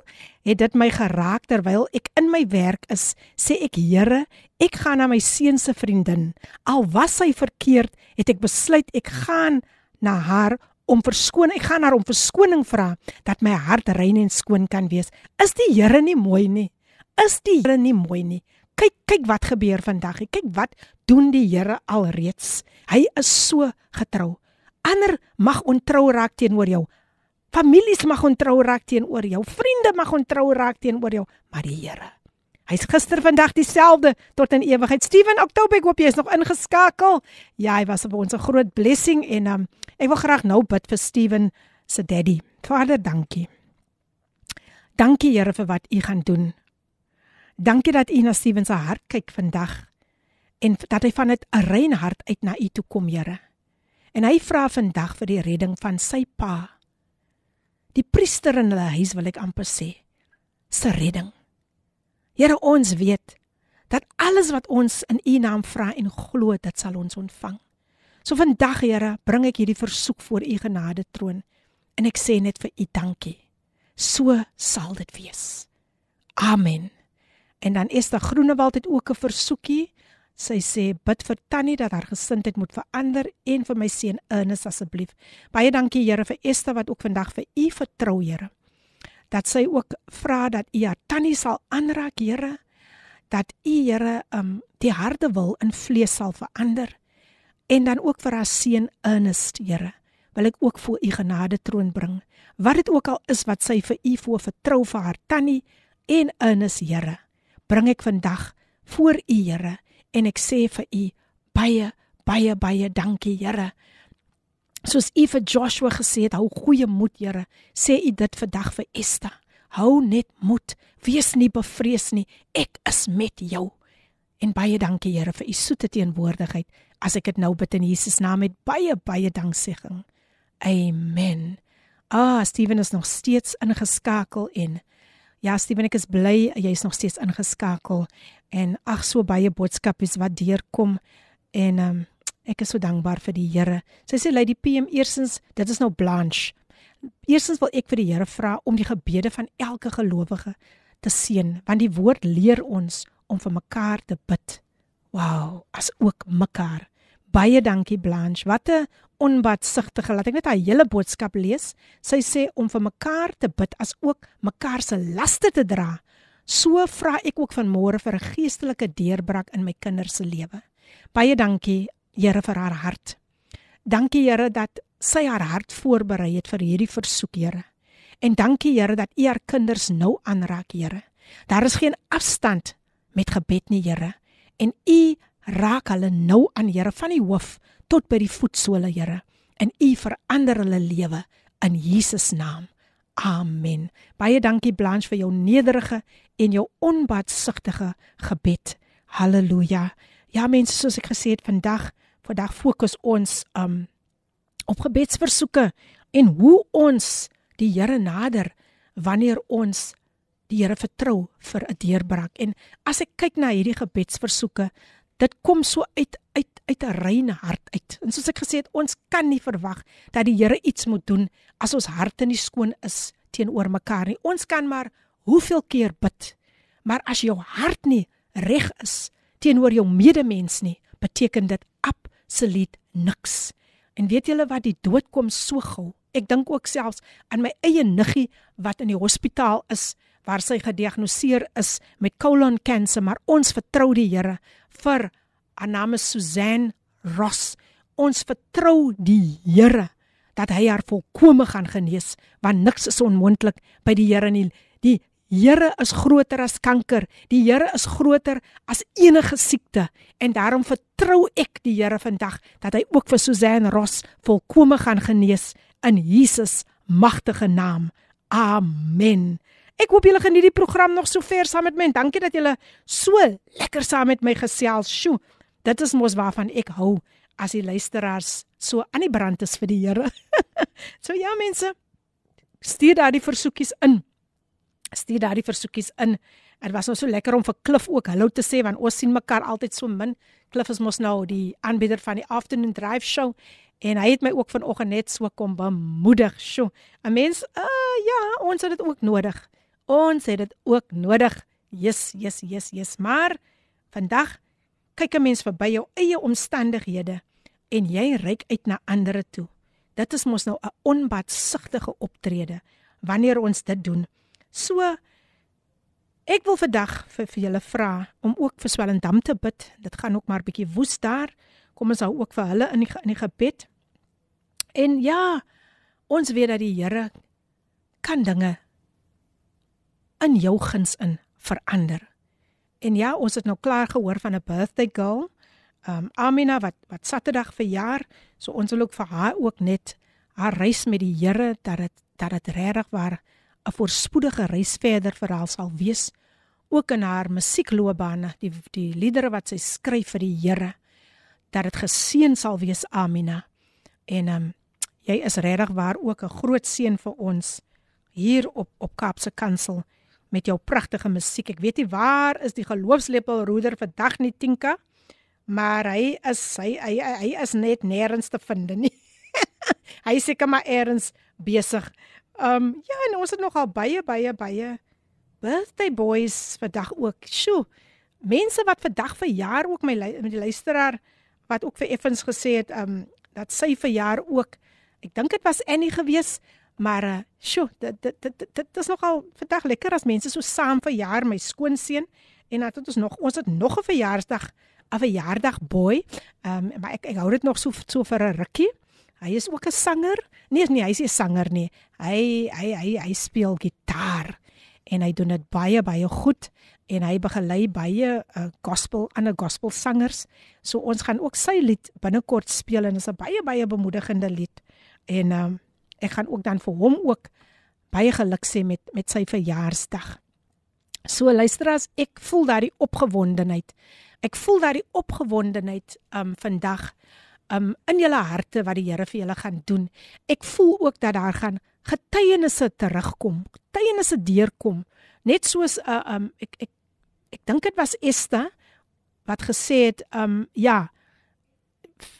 Het dit my geraak terwyl ek in my werk is, sê ek Here, ek gaan na my seun se vriendin. Al was sy verkeerd, het ek besluit ek gaan na haar om verskoning. Ek gaan haar om verskoning vra dat my hart rein en skoon kan wees. Is die Here nie mooi nie? is die Here nie mooi nie. Kyk, kyk wat gebeur vandag. Kyk wat doen die Here alreeds. Hy is so getrou. Ander mag ontrou raak teenoor jou. Families mag ontrou raak teenoor jou. Vriende mag ontrou raak teenoor jou, maar die Here Hy's gister vandag dieselfde tot in ewigheid. Steven Oktober, ek hoop jy is nog ingeskakel. Ja, hy was vir ons 'n groot blessing en um, ek wil graag nou bid vir Steven se daddy. Vader, dankie. Dankie Here vir wat u gaan doen. Dankie dat U na Steven se hart kyk vandag en dat hy van 'n rein hart uit na U toe kom, Here. En hy vra vandag vir die redding van sy pa. Die priester in hulle huis wil ek amper sê, se redding. Here, ons weet dat alles wat ons in U naam vra en glo, dit sal ons ontvang. So vandag, Here, bring ek hierdie versoek voor U genade troon en ek sê net vir U dankie. So sal dit wees. Amen. En dan Esther Groenewald het ook 'n versoekie. Sy sê bid vir Tannie dat haar gesindheid moet verander en vir my seun Ernest asseblief. Baie dankie Here vir Esther wat ook vandag vir u vertrou Here. Dat sy ook vra dat u haar Tannie sal aanraak Here. Dat u Here um die harte wil in vlees sal verander. En dan ook vir haar seun Ernest Here. Wil ek ook voor u genade troon bring. Wat dit ook al is wat sy vir u voor vertrou vir haar Tannie en Ernest Here bring ek vandag voor U Here en ek sê vir U baie baie baie dankie Here. Soos U vir Joshua gesê het, hou goeie moed Here, sê U dit vandag vir Esther. Hou net moed, wees nie bevrees nie. Ek is met jou. En baie dankie Here vir U soete teenwoordigheid. As ek dit nou bid in Jesus naam met baie baie danksegging. Amen. Ah, Steven is nog steeds ingeskakel en Ja, Steven, ek is bly jy is nog steeds ingeskakel en ag so baie boodskappe wat deurkom en um, ek is so dankbaar vir die Here. Sy sê Lady PM eersins, dit is nou Blanche. Eersins wil ek vir die Here vra om die gebede van elke gelowige te seën, want die woord leer ons om vir mekaar te bid. Wow, as ook mekaar. Baie dankie Blanche. Wat 'n onbadsigtige. Laat ek net haar hele boodskap lees. Sy sê om vir mekaar te bid as ook mekaar se laste te dra. So vra ek ook van môre vir 'n geestelike deurbraak in my kinders se lewe. Baie dankie Here vir haar hart. Dankie Here dat sy haar hart voorberei het vir hierdie versoek Here. En dankie Here dat U haar kinders nou aanraak Here. Daar is geen afstand met gebed nie Here. En U raak hulle nou aan Here van die hoof tot by die voetsole, Here. En U verander hulle lewe in Jesus naam. Amen. Baie dankie Blanche vir jou nederige en jou onbaatsigtige gebed. Halleluja. Ja mense, soos ek gesê het vandag, vandag fokus ons um op gebedsversoeke en hoe ons die Here nader wanneer ons die Here vertrou vir 'n deurbraak. En as ek kyk na hierdie gebedsversoeke, dit kom so uit uit uit 'n reine hart uit. En soos ek gesê het, ons kan nie verwag dat die Here iets moet doen as ons harte nie skoon is teenoor mekaar nie. Ons kan maar hoeveel keer bid, maar as jou hart nie reg is teenoor jou medemens nie, beteken dit absoluut niks. En weet julle wat die dood kom so gou? Ek dink ook selfs aan my eie niggie wat in die hospitaal is waar sy gediagnoseer is met colon cancer, maar ons vertrou die Here vir haar naam is Suzanne Ross. Ons vertrou die Here dat hy haar volkome gaan genees, want niks is onmoontlik by die Here nie. Die Here is groter as kanker. Die Here is groter as enige siekte en daarom vertrou ek die Here vandag dat hy ook vir Suzanne Ross volkome gaan genees in Jesus magtige naam. Amen. Ek hoop julle geniet die program nog so ver saam met my. Dankie dat julle so lekker saam met my gesels. Sjoe. dit is mos waarvan ek hou as die luisteraars so aan die brand is vir die Here. so ja mense, stuur daai versoekies in. Stuur daai versoekies in. Dit was nou so lekker om vir Cliff ook hallo te sê want ons sien mekaar altyd so min. Cliff is mos nou die aanbieder van die afternoon drive show en hy het my ook vanoggend net so kom bemoedig. Sjoe. 'n Mens, uh ja, ons het dit ook nodig. Ons het dit ook nodig. Yes, yes, yes, yes. Maar vandag kyk 'n mens verby jou eie omstandighede en jy reik uit na ander toe. Dit is mos nou 'n onbatsigtige optrede wanneer ons dit doen. So ek wil vandag vir, vir julle vra om ook vir Swellendam te bid. Dit gaan ook maar bietjie woes daar. Kom ons hou ook vir hulle in die in die gebed. En ja, ons weet dat die Here kan dinge in jou guns in verander. En ja, ons het nou klaar gehoor van 'n birthday girl um Amina wat wat Saterdag verjaar, so ons wil ook vir haar ook net haar reis met die Here dat dit dat dit regtig waar 'n voorspoedige reis verder vir haar sal wees. Ook in haar musiekloopbaan die die liedere wat sy skryf vir die Here dat dit geseën sal wees Amina. En um jy is regtig waar ook 'n groot seën vir ons hier op op Kaapse Kansel met jou pragtige musiek ek weet nie waar is die geloofslepel roeder vandag nie Tinka maar hy is hy hy, hy is net nêrens te vind nie. hy seker maar eers besig. Ehm um, ja, en ons het nogal baie baie baie birthday boys vandag ook. Sjoe. Mense wat vandag verjaar ook my met die luisteraar wat ook vir Effens gesê het ehm um, dat sy verjaar ook. Ek dink dit was Annie gewees, maar uh, sjoe, dit dit dit dit is nogal vandag lekker as mense so saam verjaar, my skoonseun en dan het ons nog ons het nog 'n verjaarsdag 'n verjaardag boy. Ehm um, maar ek ek hou dit nog so so vir 'n rukkie. Hy is ook 'n sanger. Nee, nee, hy is 'n sanger nie. Hy hy hy hy speel gitaar en hy doen dit baie baie goed en hy begelei baie uh, gospel ander gospel sangers. So ons gaan ook sy lied binnekort speel en dit is 'n baie baie bemoedigende lied. En ehm um, ek gaan ook dan vir hom ook baie geluk sê met met sy verjaarsdag. So luister as ek voel daardie opgewondenheid Ek voel dat die opgewondenheid um vandag um in julle harte wat die Here vir julle gaan doen. Ek voel ook dat daar gaan getuienisse terugkom. Getuienisse deurkom. Net soos uh, um ek ek ek dink dit was Esther wat gesê het um ja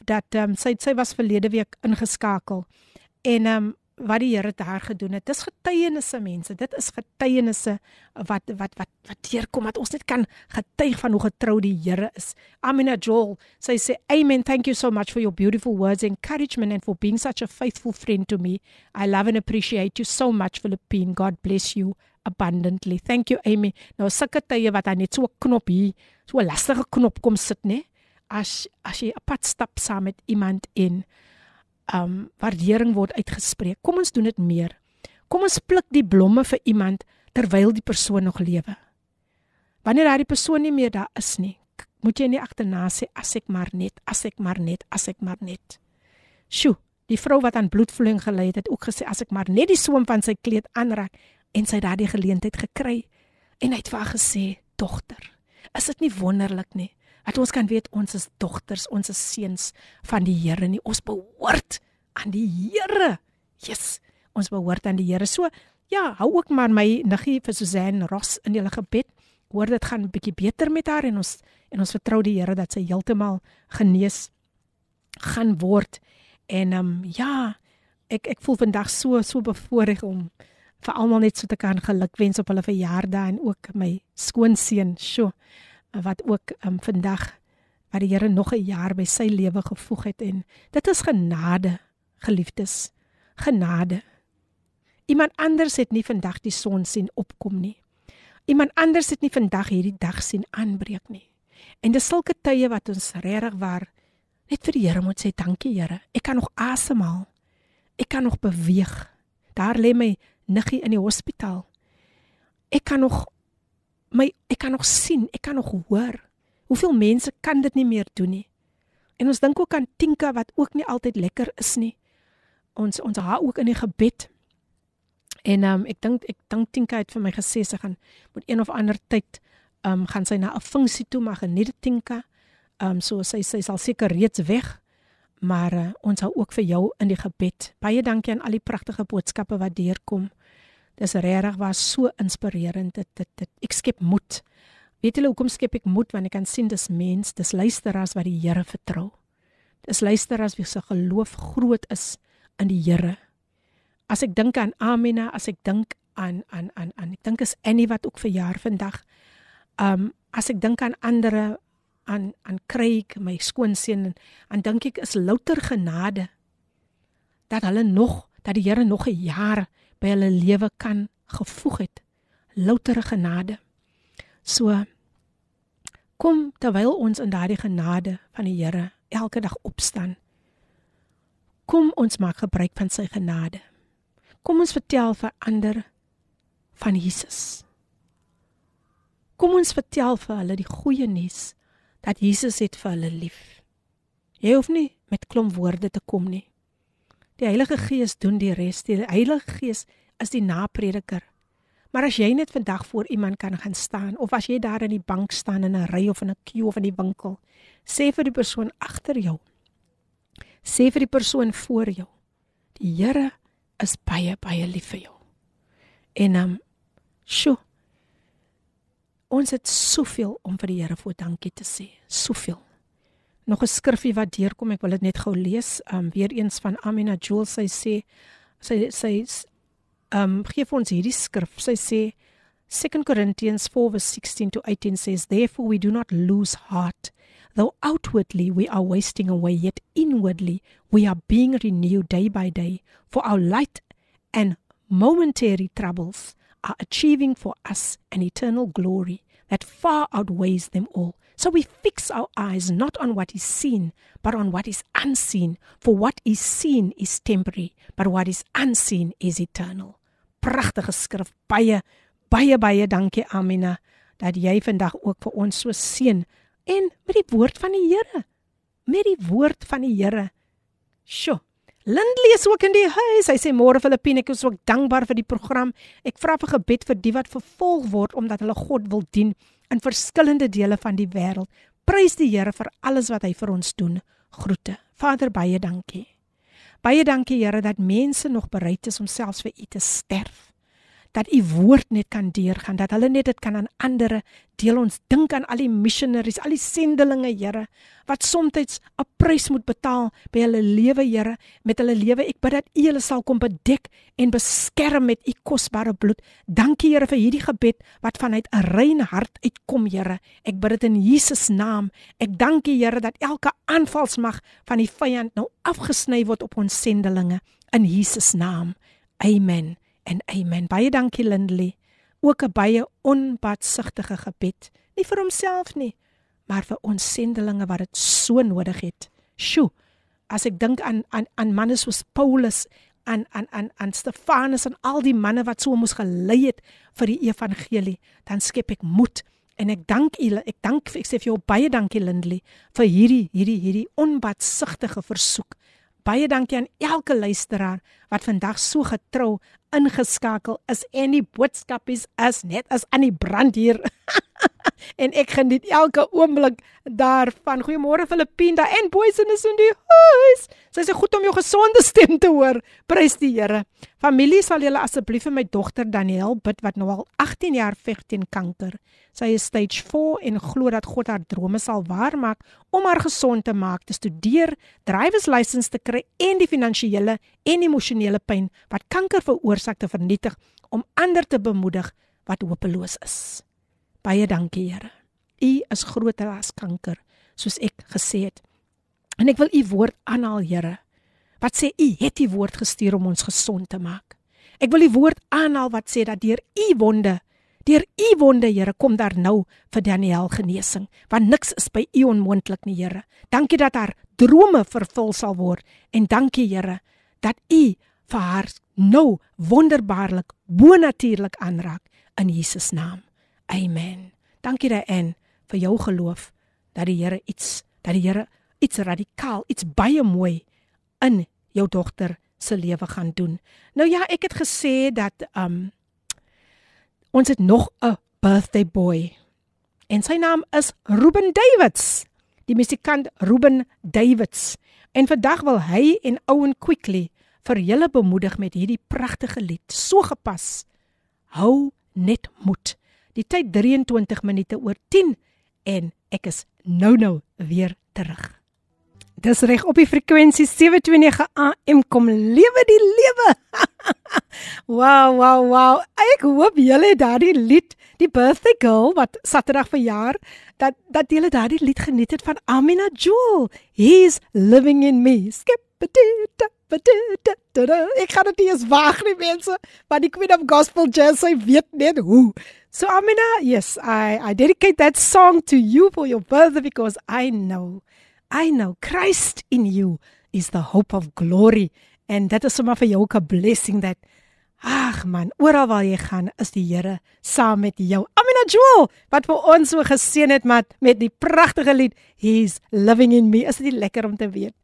dat um sy sy was verlede week ingeskakel en um wat die Here daar gedoen het. Dis getuienisse mense. Dit is getuienisse wat wat wat wat deurkom dat ons net kan getuig van hoe getrou die Here is. Amina Joel, sy sê amen. Thank you so much for your beautiful words encouragement and for being such a faithful friend to me. I love and appreciate you so much Philippine. God bless you abundantly. Thank you Amy. Nou sulke tye wat dan net so 'n knop hier, so 'n lastige knop kom sit, né? As as jy 'n pad stap saam met iemand in um waardering word uitgespreek. Kom ons doen dit meer. Kom ons pluk die blomme vir iemand terwyl die persoon nog lewe. Wanneer daai persoon nie meer daar is nie, moet jy nie agterna sê as ek maar net, as ek maar net, as ek maar net. Sjoe, die vrou wat aan bloedvloeiing gely het, het ook gesê as ek maar net die soem van sy kleed aanraak en sy daardie geleentheid gekry en hy het vir haar gesê, "Dogter, is dit nie wonderlik nie dat ons kan weet ons is dogters, ons is seuns van die Here nie. Ons behoort aan die Here. Yes, ons behoort aan die Here. So, ja, hou ook maar my niggie vir Susan Ross in julle gebed. Hoor dit gaan 'n bietjie beter met haar en ons en ons vertrou die Here dat sy heeltemal genees gaan word. En ehm um, ja, ek ek voel vandag so so bevoorreg om vir almal net so te kan gelukwens op hulle verjaardag en ook my skoonseun. Sjoe wat ook um, vandag wat die Here nog 'n jaar by sy lewe gevoeg het en dit is genade geliefdes. Genade. Iemand anders het nie vandag die son sien opkom nie. Iemand anders het nie vandag hierdie dag sien aanbreek nie. En dis sulke tye wat ons regtig waar net vir die Here moet sê dankie Here. Ek kan nog asemhaal. Ek kan nog beweeg. Daar lê my niggie in die hospitaal. Ek kan nog my ek kan nog sien, ek kan nog hoor. Hoeveel mense kan dit nie meer doen nie. En ons dink ook aan Tinka wat ook nie altyd lekker is nie. Ons ons haar ook in die gebed. En ehm um, ek dink ek dink Tinka het vir my gesê sy gaan met een of ander tyd ehm um, gaan sy na 'n funksie toe maar geniet Tinka. Ehm um, so sy sy sal seker reeds weg. Maar uh, ons hou ook vir jou in die gebed. Baie dankie aan al die pragtige boodskappe wat deurkom. Dis regtig was so inspirerend. Dit dit dit ek skep moed. Weet julle hoekom skep ek moed want ek kan sien dis mens, dis luisteraars wat die Here vertrou. Dis luisteraars wie se geloof groot is in die Here. As ek dink aan Amina, as ek dink aan aan aan aan ek dink is Annie wat ook verjaar vandag. Um as ek dink aan ander aan aan Craig, my skoonseun en aan dink ek is louter genade dat hulle nog dat die Here nog 'n jaar by hulle lewe kan gevoeg het. Louter genade. So kom terwyl ons in daardie genade van die Here elke dag opstaan. Kom ons maak gebruik van sy genade. Kom ons vertel vir ander van Jesus. Kom ons vertel vir hulle die goeie nuus dat Jesus het vir hulle lief. Jy hoef nie met klomp woorde te kom nie. Die Heilige Gees doen die res. Die Heilige Gees is die naprediker. Maar as jy net vandag voor iemand kan gaan staan of as jy daar in die bank staan in 'n ry of in 'n queue of in die winkel, sê vir die persoon agter jou. Sê vir die persoon voor jou. Die Here is baie baie lief vir jou. En ehm um, sjoe. Ons het soveel om vir die Here voor dankie te sê. Soveel. Nog 'n skrifgie wat deurkom, ek wil dit net gou lees. Ehm um, weer eens van Amina Jules sy sê sy sy um gee vir ons hierdie skrif. Sy sê 2 Corinthians 4:16 to 18 says therefore we do not lose heart though outwardly we are wasting away yet inwardly we are being renewed day by day for our light and momentary troubles are achieving for us an eternal glory that far outweighs them all so we fix our eyes not on what is seen but on what is unseen for what is seen is temporary but what is unseen is eternal pragtige skrif. Baie baie baie dankie Amina dat jy vandag ook vir ons so seën en met die woord van die Here. Met die woord van die Here. Sjoe. Lindley is ook in die huis. Hy sê môre Filippine, ek is ook dankbaar vir die program. Ek vra vir gebed vir die wat vervolg word omdat hulle God wil dien in verskillende dele van die wêreld. Prys die Here vir alles wat hy vir ons doen. Groete. Vader, baie dankie. Baie dankie Here dat mense nog bereid is om selfs vir U te sterf. Dat U woord net kan deurgaan, dat hulle net dit kan aan ander deel. Ons dink aan al die missionaries, al die sendelinge, Here, wat soms 'n prys moet betaal by hulle lewe, Here, met hulle lewe. Ek bid dat U hulle sal kom bedek en beskerm met U kosbare bloed. Dankie Here vir hierdie gebed wat vanuit 'n rein hart uitkom, Here. Ek bid dit in Jesus naam. Ek dank U Here dat elke aanvalsmag van die vyand nou afgesny word op ons sendelinge in Jesus naam. Amen. En amen. Baie dankie Lindley. Ook 'n baie onbatsigtige gebed, nie vir homself nie, maar vir ons sendelinge wat dit so nodig het. Sjoe. As ek dink aan aan aan manne soos Paulus aan aan aan aan Stefanus en al die manne wat so moes gelei het vir die evangelie, dan skep ek moed en ek dank u ek dank ek sê vir jou baie dankie Lindley vir hierdie hierdie hierdie onbatsigtige versoek. Baie dankie aan elke luisteraar wat vandag so getrou ingeskakel is en die boodskap is as net as aan die brand hier. en ek geniet elke oomblik daarvan. Goeiemôre Filippina en boys in die huis. Sy sê goed om jou gesonde stem te hoor. Prys die Here. Familie, sal julle asseblief vir my dogter Daniel bid wat nou al 18 jaar veg teen kanker. Sy is stage 4 en glo dat God haar drome sal waarmaak om haar gesond te maak, te studeer, driver's license te kry en die finansiële en emosionele pyn wat kanker veroorsaak te vernietig om ander te bemoedig wat hopeloos is. Baie dankie, Here. U is groter as kanker, soos ek gesê het. En ek wil u woord aanhaal, Here. Wat sê u het u woord gestuur om ons gesond te maak? Ek wil die woord aanhaal wat sê dat deur u wonde, deur u wonde, Here, kom daar nou vir Daniel genesing, want niks is by u onmoontlik nie, Here. Dankie dat haar drome vervul sal word en dankie, Here, dat u vir haar nou wonderbaarlik bonatuurlik aanraak in Jesus naam. Amen. Dankie daarin vir jou geloof dat die Here iets dat die Here iets radikaal, iets baie mooi in jou dogter se lewe gaan doen. Nou ja, ek het gesê dat um ons het nog 'n birthday boy. En sy naam is Ruben Davids. die musikant Ruben Davids. En vandag wil hy en Owen Quickly vir julle bemoedig met hierdie pragtige lied, so gepas. Hou net moed. Die tyd 23 minute oor 10 en ek is nou nou weer terug. Dis reg op die frekwensie 729 AM kom lewe die lewe. wow, wow, wow. Ek hoop julle daardie lied, die birthday girl wat Saterdag verjaar, dat dat julle daardie lied geniet het van Amina Jewel. He's living in me. Skip it. Ek kan dit nie eens wag nie mense, maar die Queen of Gospel Jazz sy weet net hoe. So Amina, yes, I I dedicate that song to you for your birthday because I know I know Christ in you is the hope of glory and that is sommer vir jou 'n blessing that Ag man, oral waar jy gaan, is die Here saam met jou. Amina Jewel, wat vir ons so geseën het met met die pragtige lied He's living in me. Is dit lekker om te weet?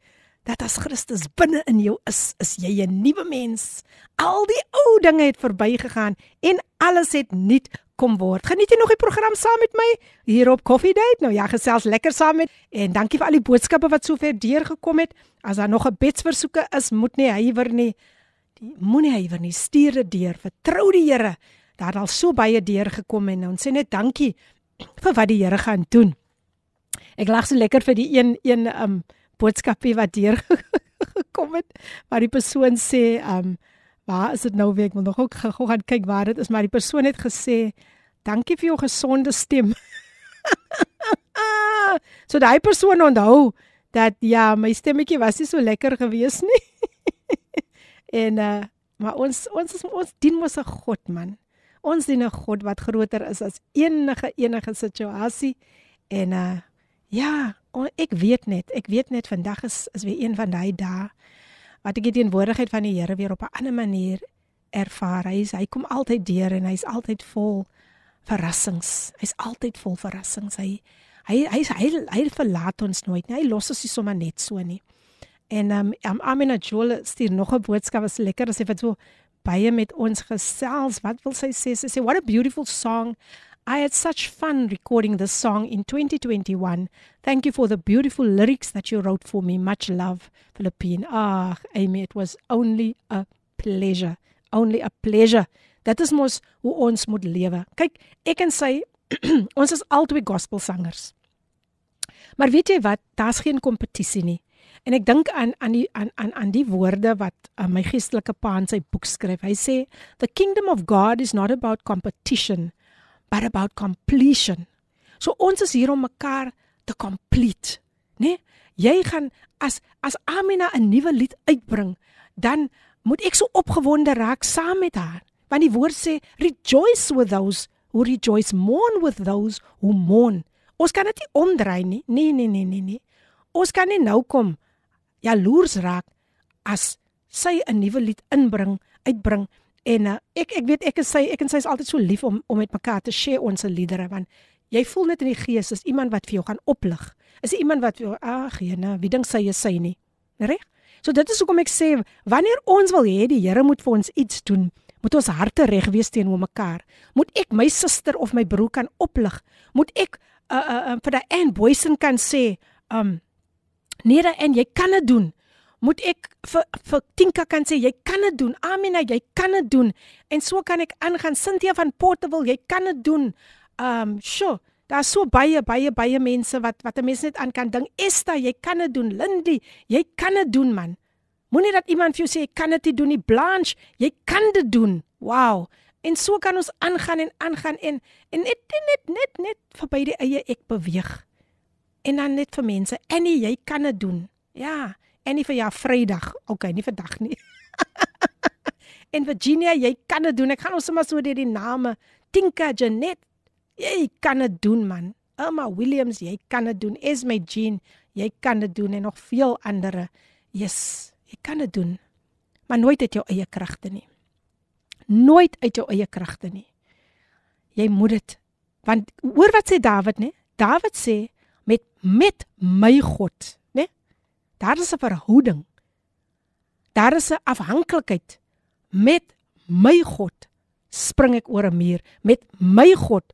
Dat as Christus binne in jou is, is jy 'n nuwe mens. Al die ou dinge het verbygegaan en alles het nuut kom word. Geniet jy nog die program saam met my hier op Coffee Date? Nou ja, gesels lekker saam met en dankie vir al die boodskappe wat sover deurgekom het. As daar nog 'n bedsversoeke is, moet nie huiwer nie. Die moenie huiwer nie. Stuur dit deur. Vertrou die Here. Daar het al so baie deurgekom en ons sê net dankie vir wat die Here gaan doen. Ek lag so lekker vir die een een um boodskapie wat deur gekom het waar die persoon sê um waar is dit nou weer? Ek wil nog ook gou gaan kyk waar dit is maar die persoon het gesê dankie vir jou gesonde stem. So daai persoon onthou dat ja my stemmetjie was nie so lekker gewees nie. En uh maar ons ons is ons dien mos 'n God man. Ons dien 'n God wat groter is as enige enige situasie. En uh ja ek weet net, ek weet net vandag is is weer een van daai dae wat ek die teenwoordigheid van die Here weer op 'n ander manier ervaar. Hy is, hy kom altyd deur en hy's altyd vol verrassings. Hy's altyd vol verrassings. Hy hy hy hy, hy verlaat ons nooit nie. Hy los ons nie sommer net so nie. En um, um Amina Joel stuur nog 'n boodskap wat lekker is. Sy het so baie met ons gesels. Wat wil sy sê? Sy sê what a beautiful song. I had such fun recording this song in 2021. Thank you for the beautiful lyrics that you wrote for me. Much love, Philippine. Ah, Amy, it was only a pleasure. Only a pleasure. Dit is mos hoe ons moet lewe. Kyk, ek en sy ons is albei gospelsangers. Maar weet jy wat? Daar's geen kompetisie nie. En ek dink aan aan die aan aan aan die woorde wat uh, my geestelike pa in sy boek skryf. Hy sê, "The kingdom of God is not about competition." But about completion. So ons is hier om mekaar te complete, né? Nee? Jy gaan as as Amina 'n nuwe lied uitbring, dan moet ek so opgewonde raak saam met haar, want die woord sê rejoice with those who rejoice, mourn with those who mourn. Ons kan dit nie omdraai nie. Nee, nee, nee, nee, nee. Ons kan nie nou kom jaloers raak as sy 'n nuwe lied inbring, uitbring En uh, ek ek weet ek en sy ek en sy is altyd so lief om om met mekaar te share ons liedere want jy voel net in die gees is iemand wat vir jou gaan oplig. Is iemand wat vir jou ag jene, wie dink sy is sy nie. Reg? So dit is hoekom ek sê wanneer ons wil hê die Here moet vir ons iets doen, moet ons harte reg wees teenoor mekaar. Moet ek my suster of my broer kan oplig? Moet ek uh uh, uh vir daai en boysen kan sê, um nee, en jy kan dit doen moet ek vir vir Tinka kan sê jy kan dit doen. Amina, jy kan dit doen. En so kan ek aangaan. Cynthia van Portable, jy kan dit doen. Um, sure. Daar's so baie baie baie mense wat wat 'n mens net aan kan dink. Esther, jy kan dit doen. Lindy, jy kan dit doen man. Moenie dat iemand vir jou sê jy kan dit nie doen nie. Blanche, jy kan dit doen. Wow. En so kan ons aangaan en aangaan en en net net net net verby die eie ek beweeg. En dan net vir mense, Annie, jy kan dit doen. Ja en nie vir jou Vrydag. OK, nie vandag nie. en Virginia, jy kan dit doen. Ek gaan ons sommer so deur die name. Tinka Janet, jy kan dit doen man. Emma Williams, jy kan dit doen. Esme Jean, jy kan dit doen en nog veel ander. Yes, jy kan dit doen. Maar nooit uit jou eie kragte nie. Nooit uit jou eie kragte nie. Jy moet dit want hoor wat sê Dawid nê? Dawid sê met met my God Daar is 'n verhouding. Daar is 'n afhanklikheid met my God. Spring ek oor 'n muur met my God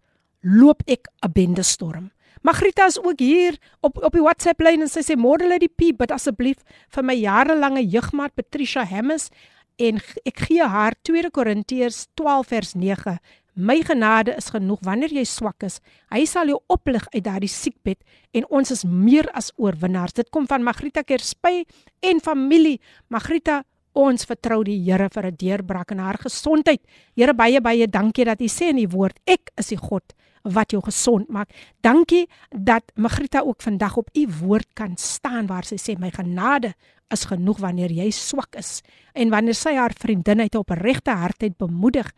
loop ek 'n bende storm. Magrita is ook hier op op die WhatsApp lyn en sy sê môre lê die P, bid asseblief vir my jarelange jeugmaat Patricia Hammes en ek gee haar 2 Korintiërs 12 vers 9. My genade is genoeg wanneer jy swak is. Hy sal jou oplig uit daardie siekbed en ons is meer as oorwinnaars. Dit kom van Magrita Kerspy en familie. Magrita, ons vertrou die Here vir 'n deurbraak in haar gesondheid. Here baie baie dankie dat U sê in U woord, ek is die God wat jou gesond maak. Dankie dat Magrita ook vandag op u woord kan staan waar sy sê my genade is genoeg wanneer jy swak is en wanneer sy haar vriendin uit op regte hartheid bemoedig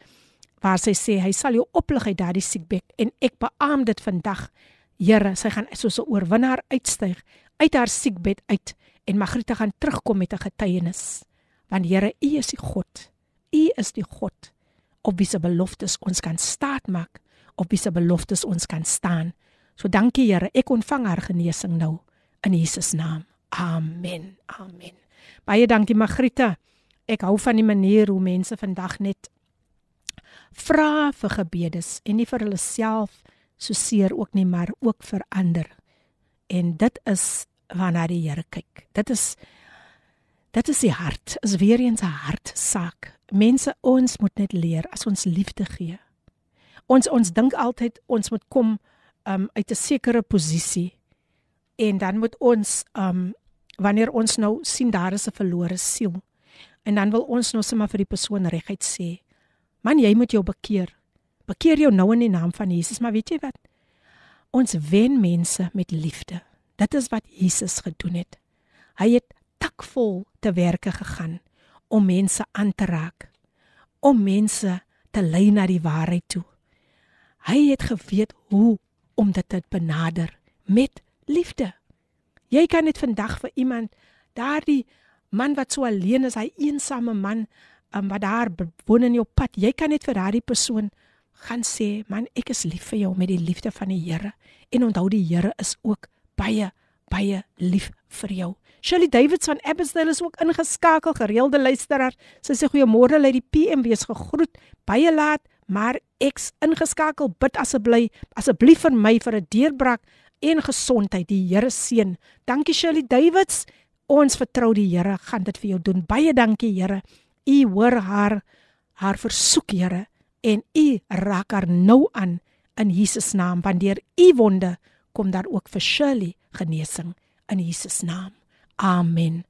waar sy sê hy sal jou oplig uit daardie siekbek en ek beamoen dit vandag. Here, sy gaan soos 'n oorwinnaar uitstyg uit haar siekbed uit en Magrita gaan terugkom met 'n getuienis. Want Here, U is die God. U is die God op wie se beloftes ons kan staatmaak op wie se beloftes ons kan staan. So dankie Here, ek ontvang haar genesing nou in Jesus naam. Amen. Amen. Baie dankie Magrita. Ek hou van die manier hoe mense vandag net vra vir gebedes en nie vir hulle self so seer ook nie, maar ook vir ander. En dit is waarna die Here kyk. Dit is dit is die hart. Is weer eens 'n hartsaak. Mense, ons moet net leer as ons liefde gee ons ons dink altyd ons moet kom um uit 'n sekere posisie en dan moet ons um wanneer ons nou sien daar is 'n verlore siel en dan wil ons nou sommer vir die persoon reguit sê man jy moet jou bekeer. Bekeer jou nou in die naam van Jesus. Maar weet jy wat? Ons wen mense met liefde. Dit is wat Jesus gedoen het. Hy het takvol te werke gegaan om mense aan te raak om mense te lei na die waarheid toe. Hy het geweet hoe om dit te benader met liefde. Jy kan net vandag vir iemand daardie man wat so alleen is, hy eensame man um, wat daar woon in jou pad, jy kan net vir daardie persoon gaan sê, man, ek is lief vir jou met die liefde van die Here en onthou die Here is ook baie baie lief vir jou. Shirley Davids van Abbotsdale is ook ingeskakel, gereelde luisteraar. Sy sê goeiemôre, lê die PM wees gegroet. Baie laat, maar ek's ingeskakel. Bid asseblief, asseblief vir my vir 'n deurbraak en gesondheid. Die Here seën. Dankie Shirley Davids. Ons vertrou die Here gaan dit vir jou doen. Baie dankie Here. U hoor haar haar versoek Here en u raak haar nou aan in Jesus naam want deur u wonde kom daar ook vir Shirley genesing in Jesus naam. Amen.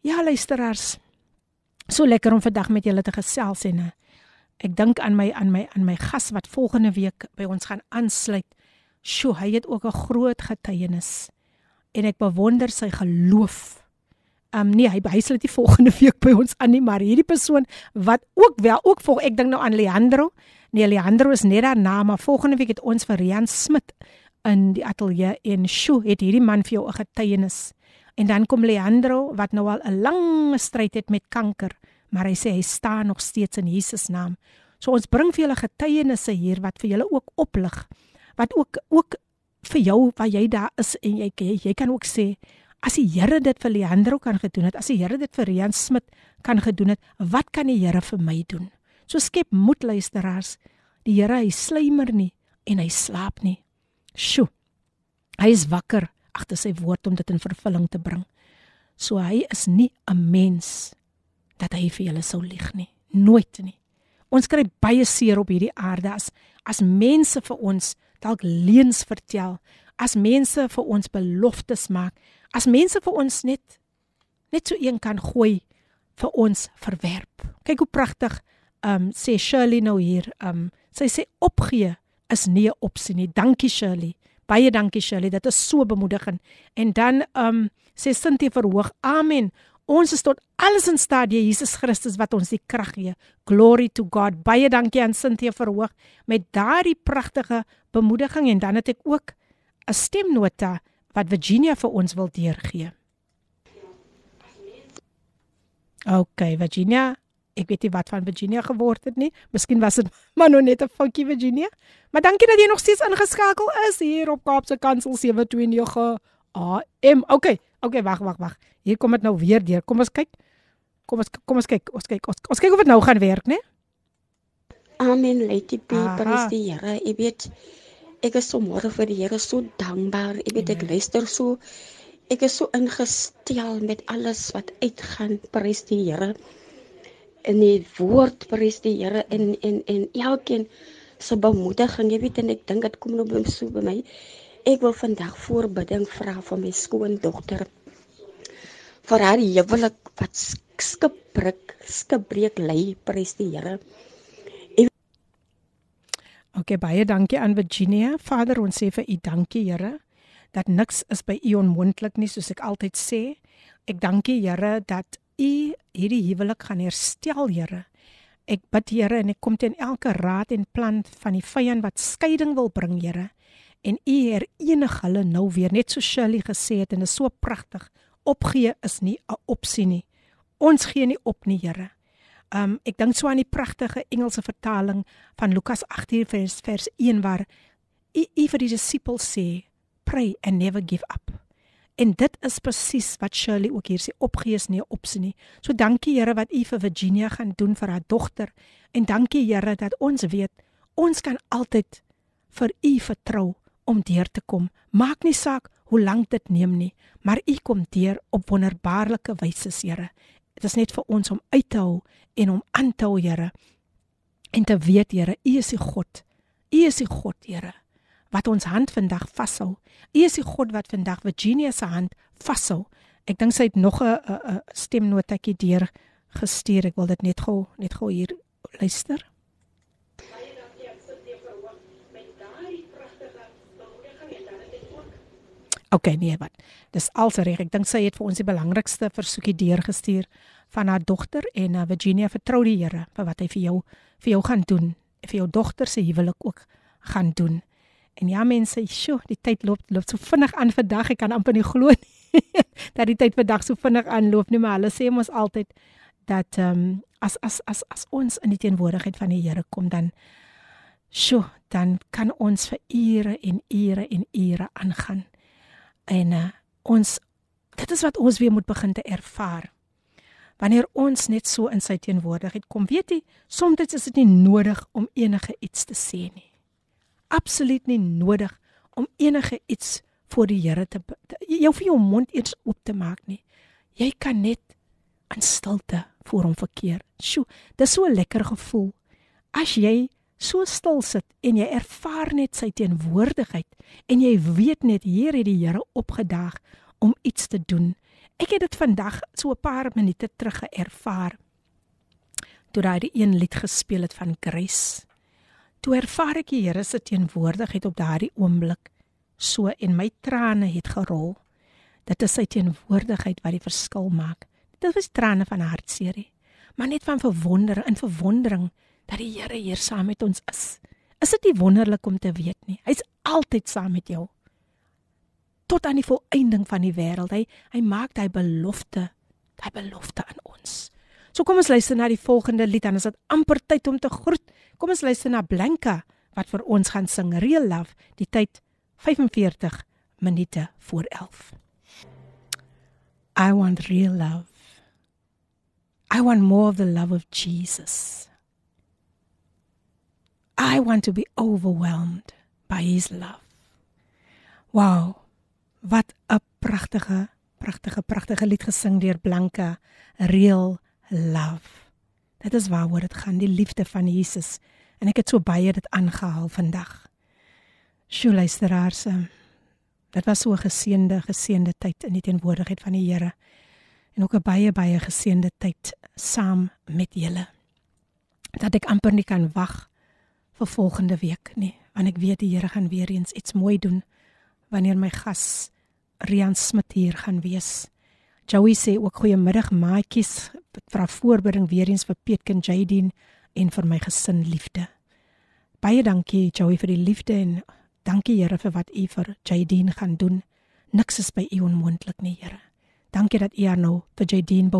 Ja luisteraars. So lekker om vandag met julle te gesels en ek dink aan my aan my aan my gas wat volgende week by ons gaan aansluit. Sjoe, hy het ook 'n groot getuienis en ek bewonder sy geloof. Um nee, hy hy sluit die volgende week by ons aan nie, maar hierdie persoon wat ook wel ook volg ek dink nou aan Leandro. Nee, Leandro is net daarna, maar volgende week het ons vir Rian Smit in die ateljee en sjoe, het hierdie man vir jou 'n getuienis. En dan kom Leandro wat nou al 'n lang stryd het met kanker, maar hy sê hy staan nog steeds in Jesus naam. So ons bring vir julle getuienisse hier wat vir julle ook oplig. Wat ook ook vir jou waar jy daar is en jy jy, jy kan ook sê as die Here dit vir Leandro kan gedoen het, as die Here dit vir Rian Smit kan gedoen het, wat kan die Here vir my doen? So skep moed luisteraars. Die Here hy slymer nie en hy slaap nie. Sjoe. Hy is wakker agter sy woord om dit in vervulling te bring. So hy is nie 'n mens dat hy vir julle sou lieg nie. Nooit nie. Ons kry baie seer op hierdie aarde as as mense vir ons dalk leuns vertel, as mense vir ons beloftes maak, as mense vir ons net net so een kan gooi vir ons verwerp. Kyk hoe pragtig um sê Shirley nou hier. Um sy sê opgee is nie 'n opsie nie. Dankie Shirley. Baie dankie Shirley, dit is so bemoedigend. En dan um sê Sintie verhoog. Amen. Ons is tot alles in staat deur Jesus Christus wat ons die krag gee. Glory to God. Baie dankie aan Sintie verhoog met daardie pragtige bemoediging en dan het ek ook 'n stemnota wat Virginia vir ons wil deurgee. OK, Virginia, ek weet nie wat van Virginia geword het nie. Miskien was dit maar nog net 'n foutjie Virginia. Maar dankie dat jy nog steeds ingeskakel is hier op Kaapse Kansel 729 AM. Okay, okay, wag, wag, wag. Hier kom dit nou weer deur. Kom ons kyk. Kom ons kom ons kyk. Ons kyk. Ons, ons kyk of dit nou gaan werk, né? Amen. Lady P, prys die Here. Ek weet Ek is so môre vir die Here so dankbaar. Ek weet ek luister so ek is so ingestel met alles wat uitgaan. Prys die Here. In die woord prys die Here en en en elkeen se bemoediging. Jy weet en ek dink dit kom nou by so by my. Ek wil vandag voorbidding vra vir my skoondogter. Vir haar huwelik wat skipbreek skipbreek lê, prys die Here. OK, baie dankie aan Virginia. Vader, ons sê vir U dankie, Here, dat niks is by U onmoontlik nie, soos ek altyd sê. Ek dankie, Here, dat U hierdie huwelik gaan herstel, Here. Ek bid, Here, en ek kom teen elke raad en plan van die vyand wat skeiding wil bring, Here. En U herenig hulle nou weer, net so Shirley gesê het en is so pragtig. Opgee is nie 'n opsie nie. Ons gee nie op nie, Here. Um ek dink so aan die pragtige Engelse vertaling van Lukas 18 vers vers 1 waar u vir die disippels sê pray and never give up. En dit is presies wat Shirley ook hier sê opgees nie opsie nie. So dankie Here wat u vir Virginia gaan doen vir haar dogter en dankie Here dat ons weet ons kan altyd vir u vertrou om deur te kom. Maak nie saak hoe lank dit neem nie, maar u kom deur op wonderbaarlike wyse, Here. Dit is net vir ons om uit te hou en om aan te hou, Here. En te weet, Here, U is die God. U is die God, Here, wat ons hand vandag vashou. U is die God wat vandag Virginia se hand vashou. Ek dink sy het nog 'n 'n stemnotetjie deur gestuur. Ek wil dit net gou net gou hier luister. OK, nee, wat. Dis alsreg. Ek dink sy het vir ons die belangrikste versoekie deurgestuur van haar dogter en uh, Virginia vertrou die Here vir wat hy vir jou vir jou gaan doen en vir jou dogter se huwelik ook gaan doen. En ja mense, sjo, die tyd loop loop so vinnig aan vandag. Ek kan amper nie glo nie dat die tyd vandag so vinnig aanloop nie, maar hulle sê mos altyd dat ehm um, as as as as ons in die teenwoordigheid van die Here kom dan sjo, dan kan ons vir ure en ure en ure aangaan en uh, ons dit is wat ons weer moet begin te ervaar. Wanneer ons net so in sy teenwoordigheid kom, weet jy, soms is dit nie nodig om enige iets te sê nie. Absoluut nie nodig om enige iets voor die Here te, te jou vir jou mond eers oop te maak nie. Jy kan net in stilte voor hom verkeer. Sjoe, dis so 'n lekker gevoel. As jy so stil sit en jy ervaar net sy teenwoordigheid en jy weet net hier het die Here opgedag om iets te doen. Ek het dit vandag so 'n paar minute terug geervaar. Toe daai die een lied gespeel het van Grace. Toe ervaar ek die Here se teenwoordigheid op daardie oomblik so en my trane het gerol. Dit is sy teenwoordigheid wat die verskil maak. Dit was trane van hartseer, maar net van verwondering en verwondering dat die Here hier saam met ons is. Is dit nie wonderlik om te weet nie? Hy's altyd saam met jou. Tot aan die volëinding van die wêreld. Hy hy maak daai belofte, daai belofte aan ons. So kom ons luister na die volgende lied dan is dit amper tyd om te groet. Kom ons luister na Blanka wat vir ons gaan sing Real Love, die tyd 45 minute voor 11. I want real love. I want more of the love of Jesus. I want to be overwhelmed by his love. Wow. Wat 'n pragtige, pragtige, pragtige lied gesing deur Blanka, Real Love. Dit is waaroor dit gaan, die liefde van Jesus. En ek het so baie dit aangehaal vandag. Sjoe luisteraars, ehm, dit was so 'n geseënde, geseënde tyd in die teenwoordigheid van die Here. En ook 'n baie baie geseënde tyd saam met julle. Dat ek amper nie kan wag vir volgende week nie, want ek weet die Here gaan weer eens iets mooi doen wanneer my gas Rian Smit hier gaan wees. Joey sê ook goeiemiddag maatjies, vra voorbereiding weer eens vir Pietkin Jadine en vir my gesin liefde. Baie dankie Joey vir die liefde en dankie Here vir wat u vir Jadine gaan doen. Niks is by u onmoontlik nie, Here. Dankie dat u haar nou vir Jadine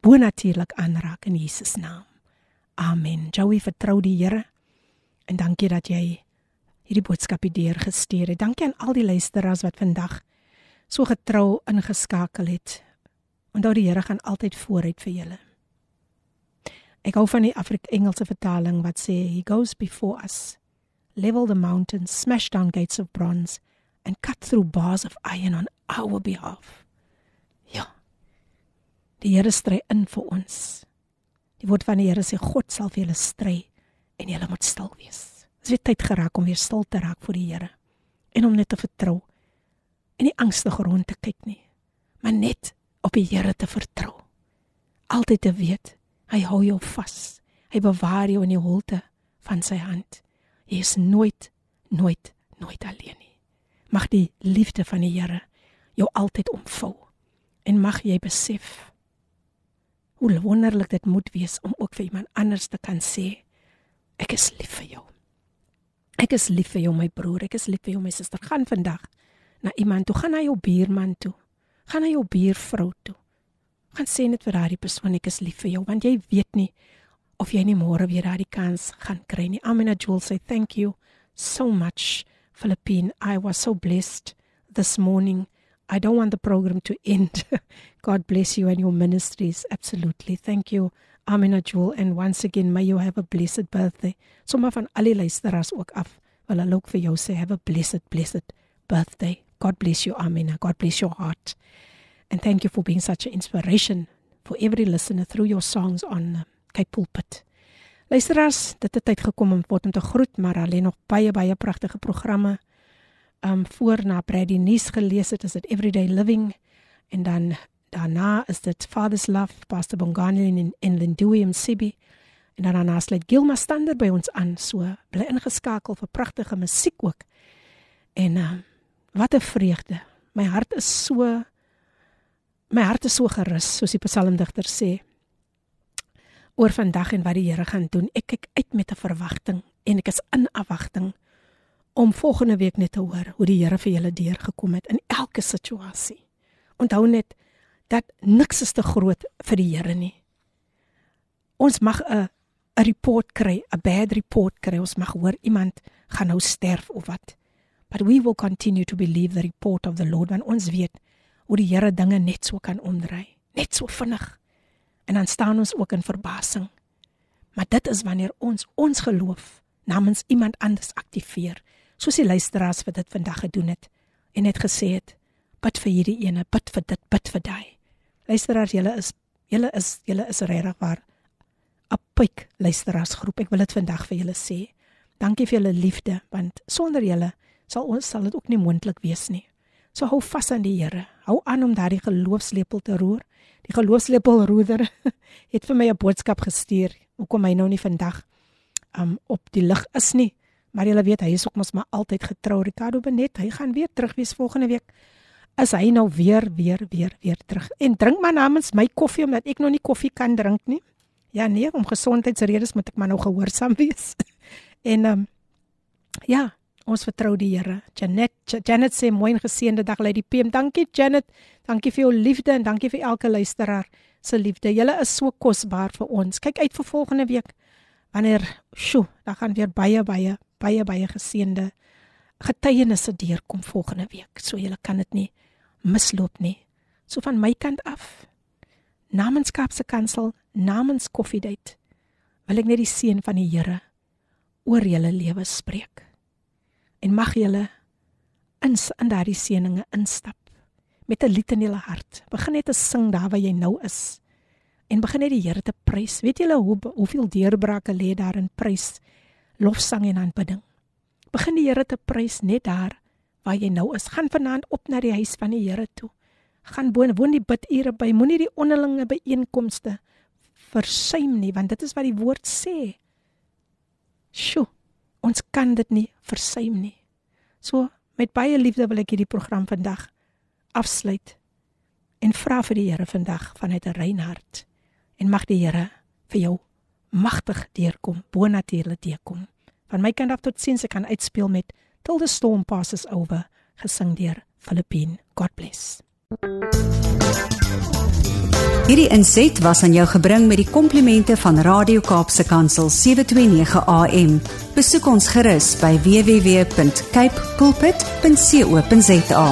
bonatuurlik aanraak in Jesus naam. Amen. Joey vertrou die Here. En dankie dat jy hierdie boodskap hier gestuur het. Dankie aan al die luisteraars wat vandag so getrou ingeskakel het. Onthou die Here gaan altyd vooruit vir julle. Ek hou van die Afrika Engelse vertaling wat sê he goes before us level the mountains, smash down gates of bronze, and cut through bars of iron on our behalf. Ja. Die Here stry in vir ons. Die woord van die Here sê God sal vir julle stry en julle moet stil wees. Dit is weer tyd geraak om weer stil te raak voor die Here en om net te vertrou en nie angstig rond te kyk nie, maar net op die Here te vertrou. Altyd te weet hy hou jou vas. Hy bewaar jou in die holte van sy hand. Jy is nooit nooit nooit alleen nie. Mag die liefde van die Here jou altyd omvou en mag jy besef hoe wonderlik dit moet wees om ook vir iemand anders te kan sê ek is lief vir jou. Ek is lief vir jou my broer, ek is lief vir jou my suster. Gaan vandag na iemand toe, gaan na jou buurman toe. Gaan na jou buurvrou toe. Gaan sê net vir daardie persoon ek is lief vir jou want jy weet nie of jy nie môre weer daardie kans gaan kry nie. Amina Jewel say thank you so much Philippine. I was so blessed this morning. I don't want the program to end. God bless you and your ministries. Absolutely. Thank you. Amina Jewel and once again may you have a blessed birthday. Sommige van al die luisteraars ook af. Wil hulle ook vir jou sê have a blessed blessed birthday. God bless you Amina. God bless your heart. And thank you for being such an inspiration for every listener through your songs on uh, Cape Pulpit. Luisteraars, dit het tyd gekom om pot om te groet, maar daar lê nog baie baie pragtige programme. Um voor na Brady nuus gelees het, is dit Everyday Living en dan daarna is dit Father's Love, Pastor Bongani in in Lindui Msibi. En dan daarna sluit Gilma Stander by ons aan. So bly ingeskakel vir pragtige musiek ook. En uh, wat 'n vreugde. My hart is so my hart is so gerus, soos die psalmdigter sê oor vandag en wat die Here gaan doen. Ek kyk uit met 'n verwagting en ek is in afwagting om volgende week net te hoor hoe die Here vir julle deurgekom het in elke situasie. Onthou net dat niks is te groot vir die Here nie. Ons mag 'n 'n report kry, 'n bad report kry. Ons mag hoor iemand gaan nou sterf of wat. But we will continue to believe the report of the Lord want ons weet hoe die Here dinge net so kan omdraai, net so vinnig. En dan staan ons ook in verbasing. Maar dit is wanneer ons ons geloof namens iemand anders aktiveer, soos die luisteraars wat dit vandag gedoen het en het gesê het: "Bid vir hierdie ene, bid vir dit, bid vir daai." Luisteraars, julle is julle is julle is regtig waar 'n pyk luisteraars groep. Ek wil dit vandag vir julle sê. Dankie vir julle liefde, want sonder julle sal ons sal dit ook nie moontlik wees nie. So hou vas aan die Here. Hou aan om daardie geloofslepel te roer. Die geloofslepel roeder het vir my 'n boodskap gestuur. Hoekom hy nou nie vandag um op die lig is nie. Maar jy weet hy is ook mos maar altyd getrou. Ricardo Benet, hy gaan weer terug wees volgende week. Is hy nou weer weer weer weer terug. En drink maar namens my koffie omdat ek nog nie koffie kan drink nie. Ja nee, om gesondheidsredes moet ek maar nou gehoorsaam wees. en um ja, Ons vertrou die Here. Janet Janet sê mooi en geseënde dag lê die PM. Dankie Janet. Dankie vir jou liefde en dankie vir elke luisteraar se liefde. Julle is so kosbaar vir ons. Kyk uit vir volgende week. Wanneer sjo, dan gaan weer baie baie baie baie geseënde getuienisse deurkom volgende week. So julle kan dit nie misloop nie. So van my kant af namens Kapse Kansel, namens Coffee Date wil ek net die seën van die Here oor julle lewe spreek en mag julle in in daardie seëninge instap met 'n lied in julle hart. Begin net te sing daar waar jy nou is en begin net die Here te prys. Weet julle hoe hoeveel deurbrake lê daar in prys, lofsang en aanbidding. Begin die Here te prys net daar waar jy nou is. Gaan vanaand op na die huis van die Here toe. Gaan woon woon die bidure by. Moenie die onderlinge byeenkomste versuim nie, want dit is wat die woord sê. Sjoe. Ons kan dit nie versuim nie. So met baie liefde wil ek hierdie program vandag afsluit en vra vir die Here vandag vanuit 'n rein hart en mag die Here vir jou magtig deurkom, bonatuurlik deurkom. Van my kant af tot sins ek kan uitspeel met Till the Storm Passes Over gesing deur Filippine. God bless. Hierdie inset was aan jou gebring met die komplimente van Radio Kaapse Kansel 729 AM. Besoek ons gerus by www.cape pulpit.co.za.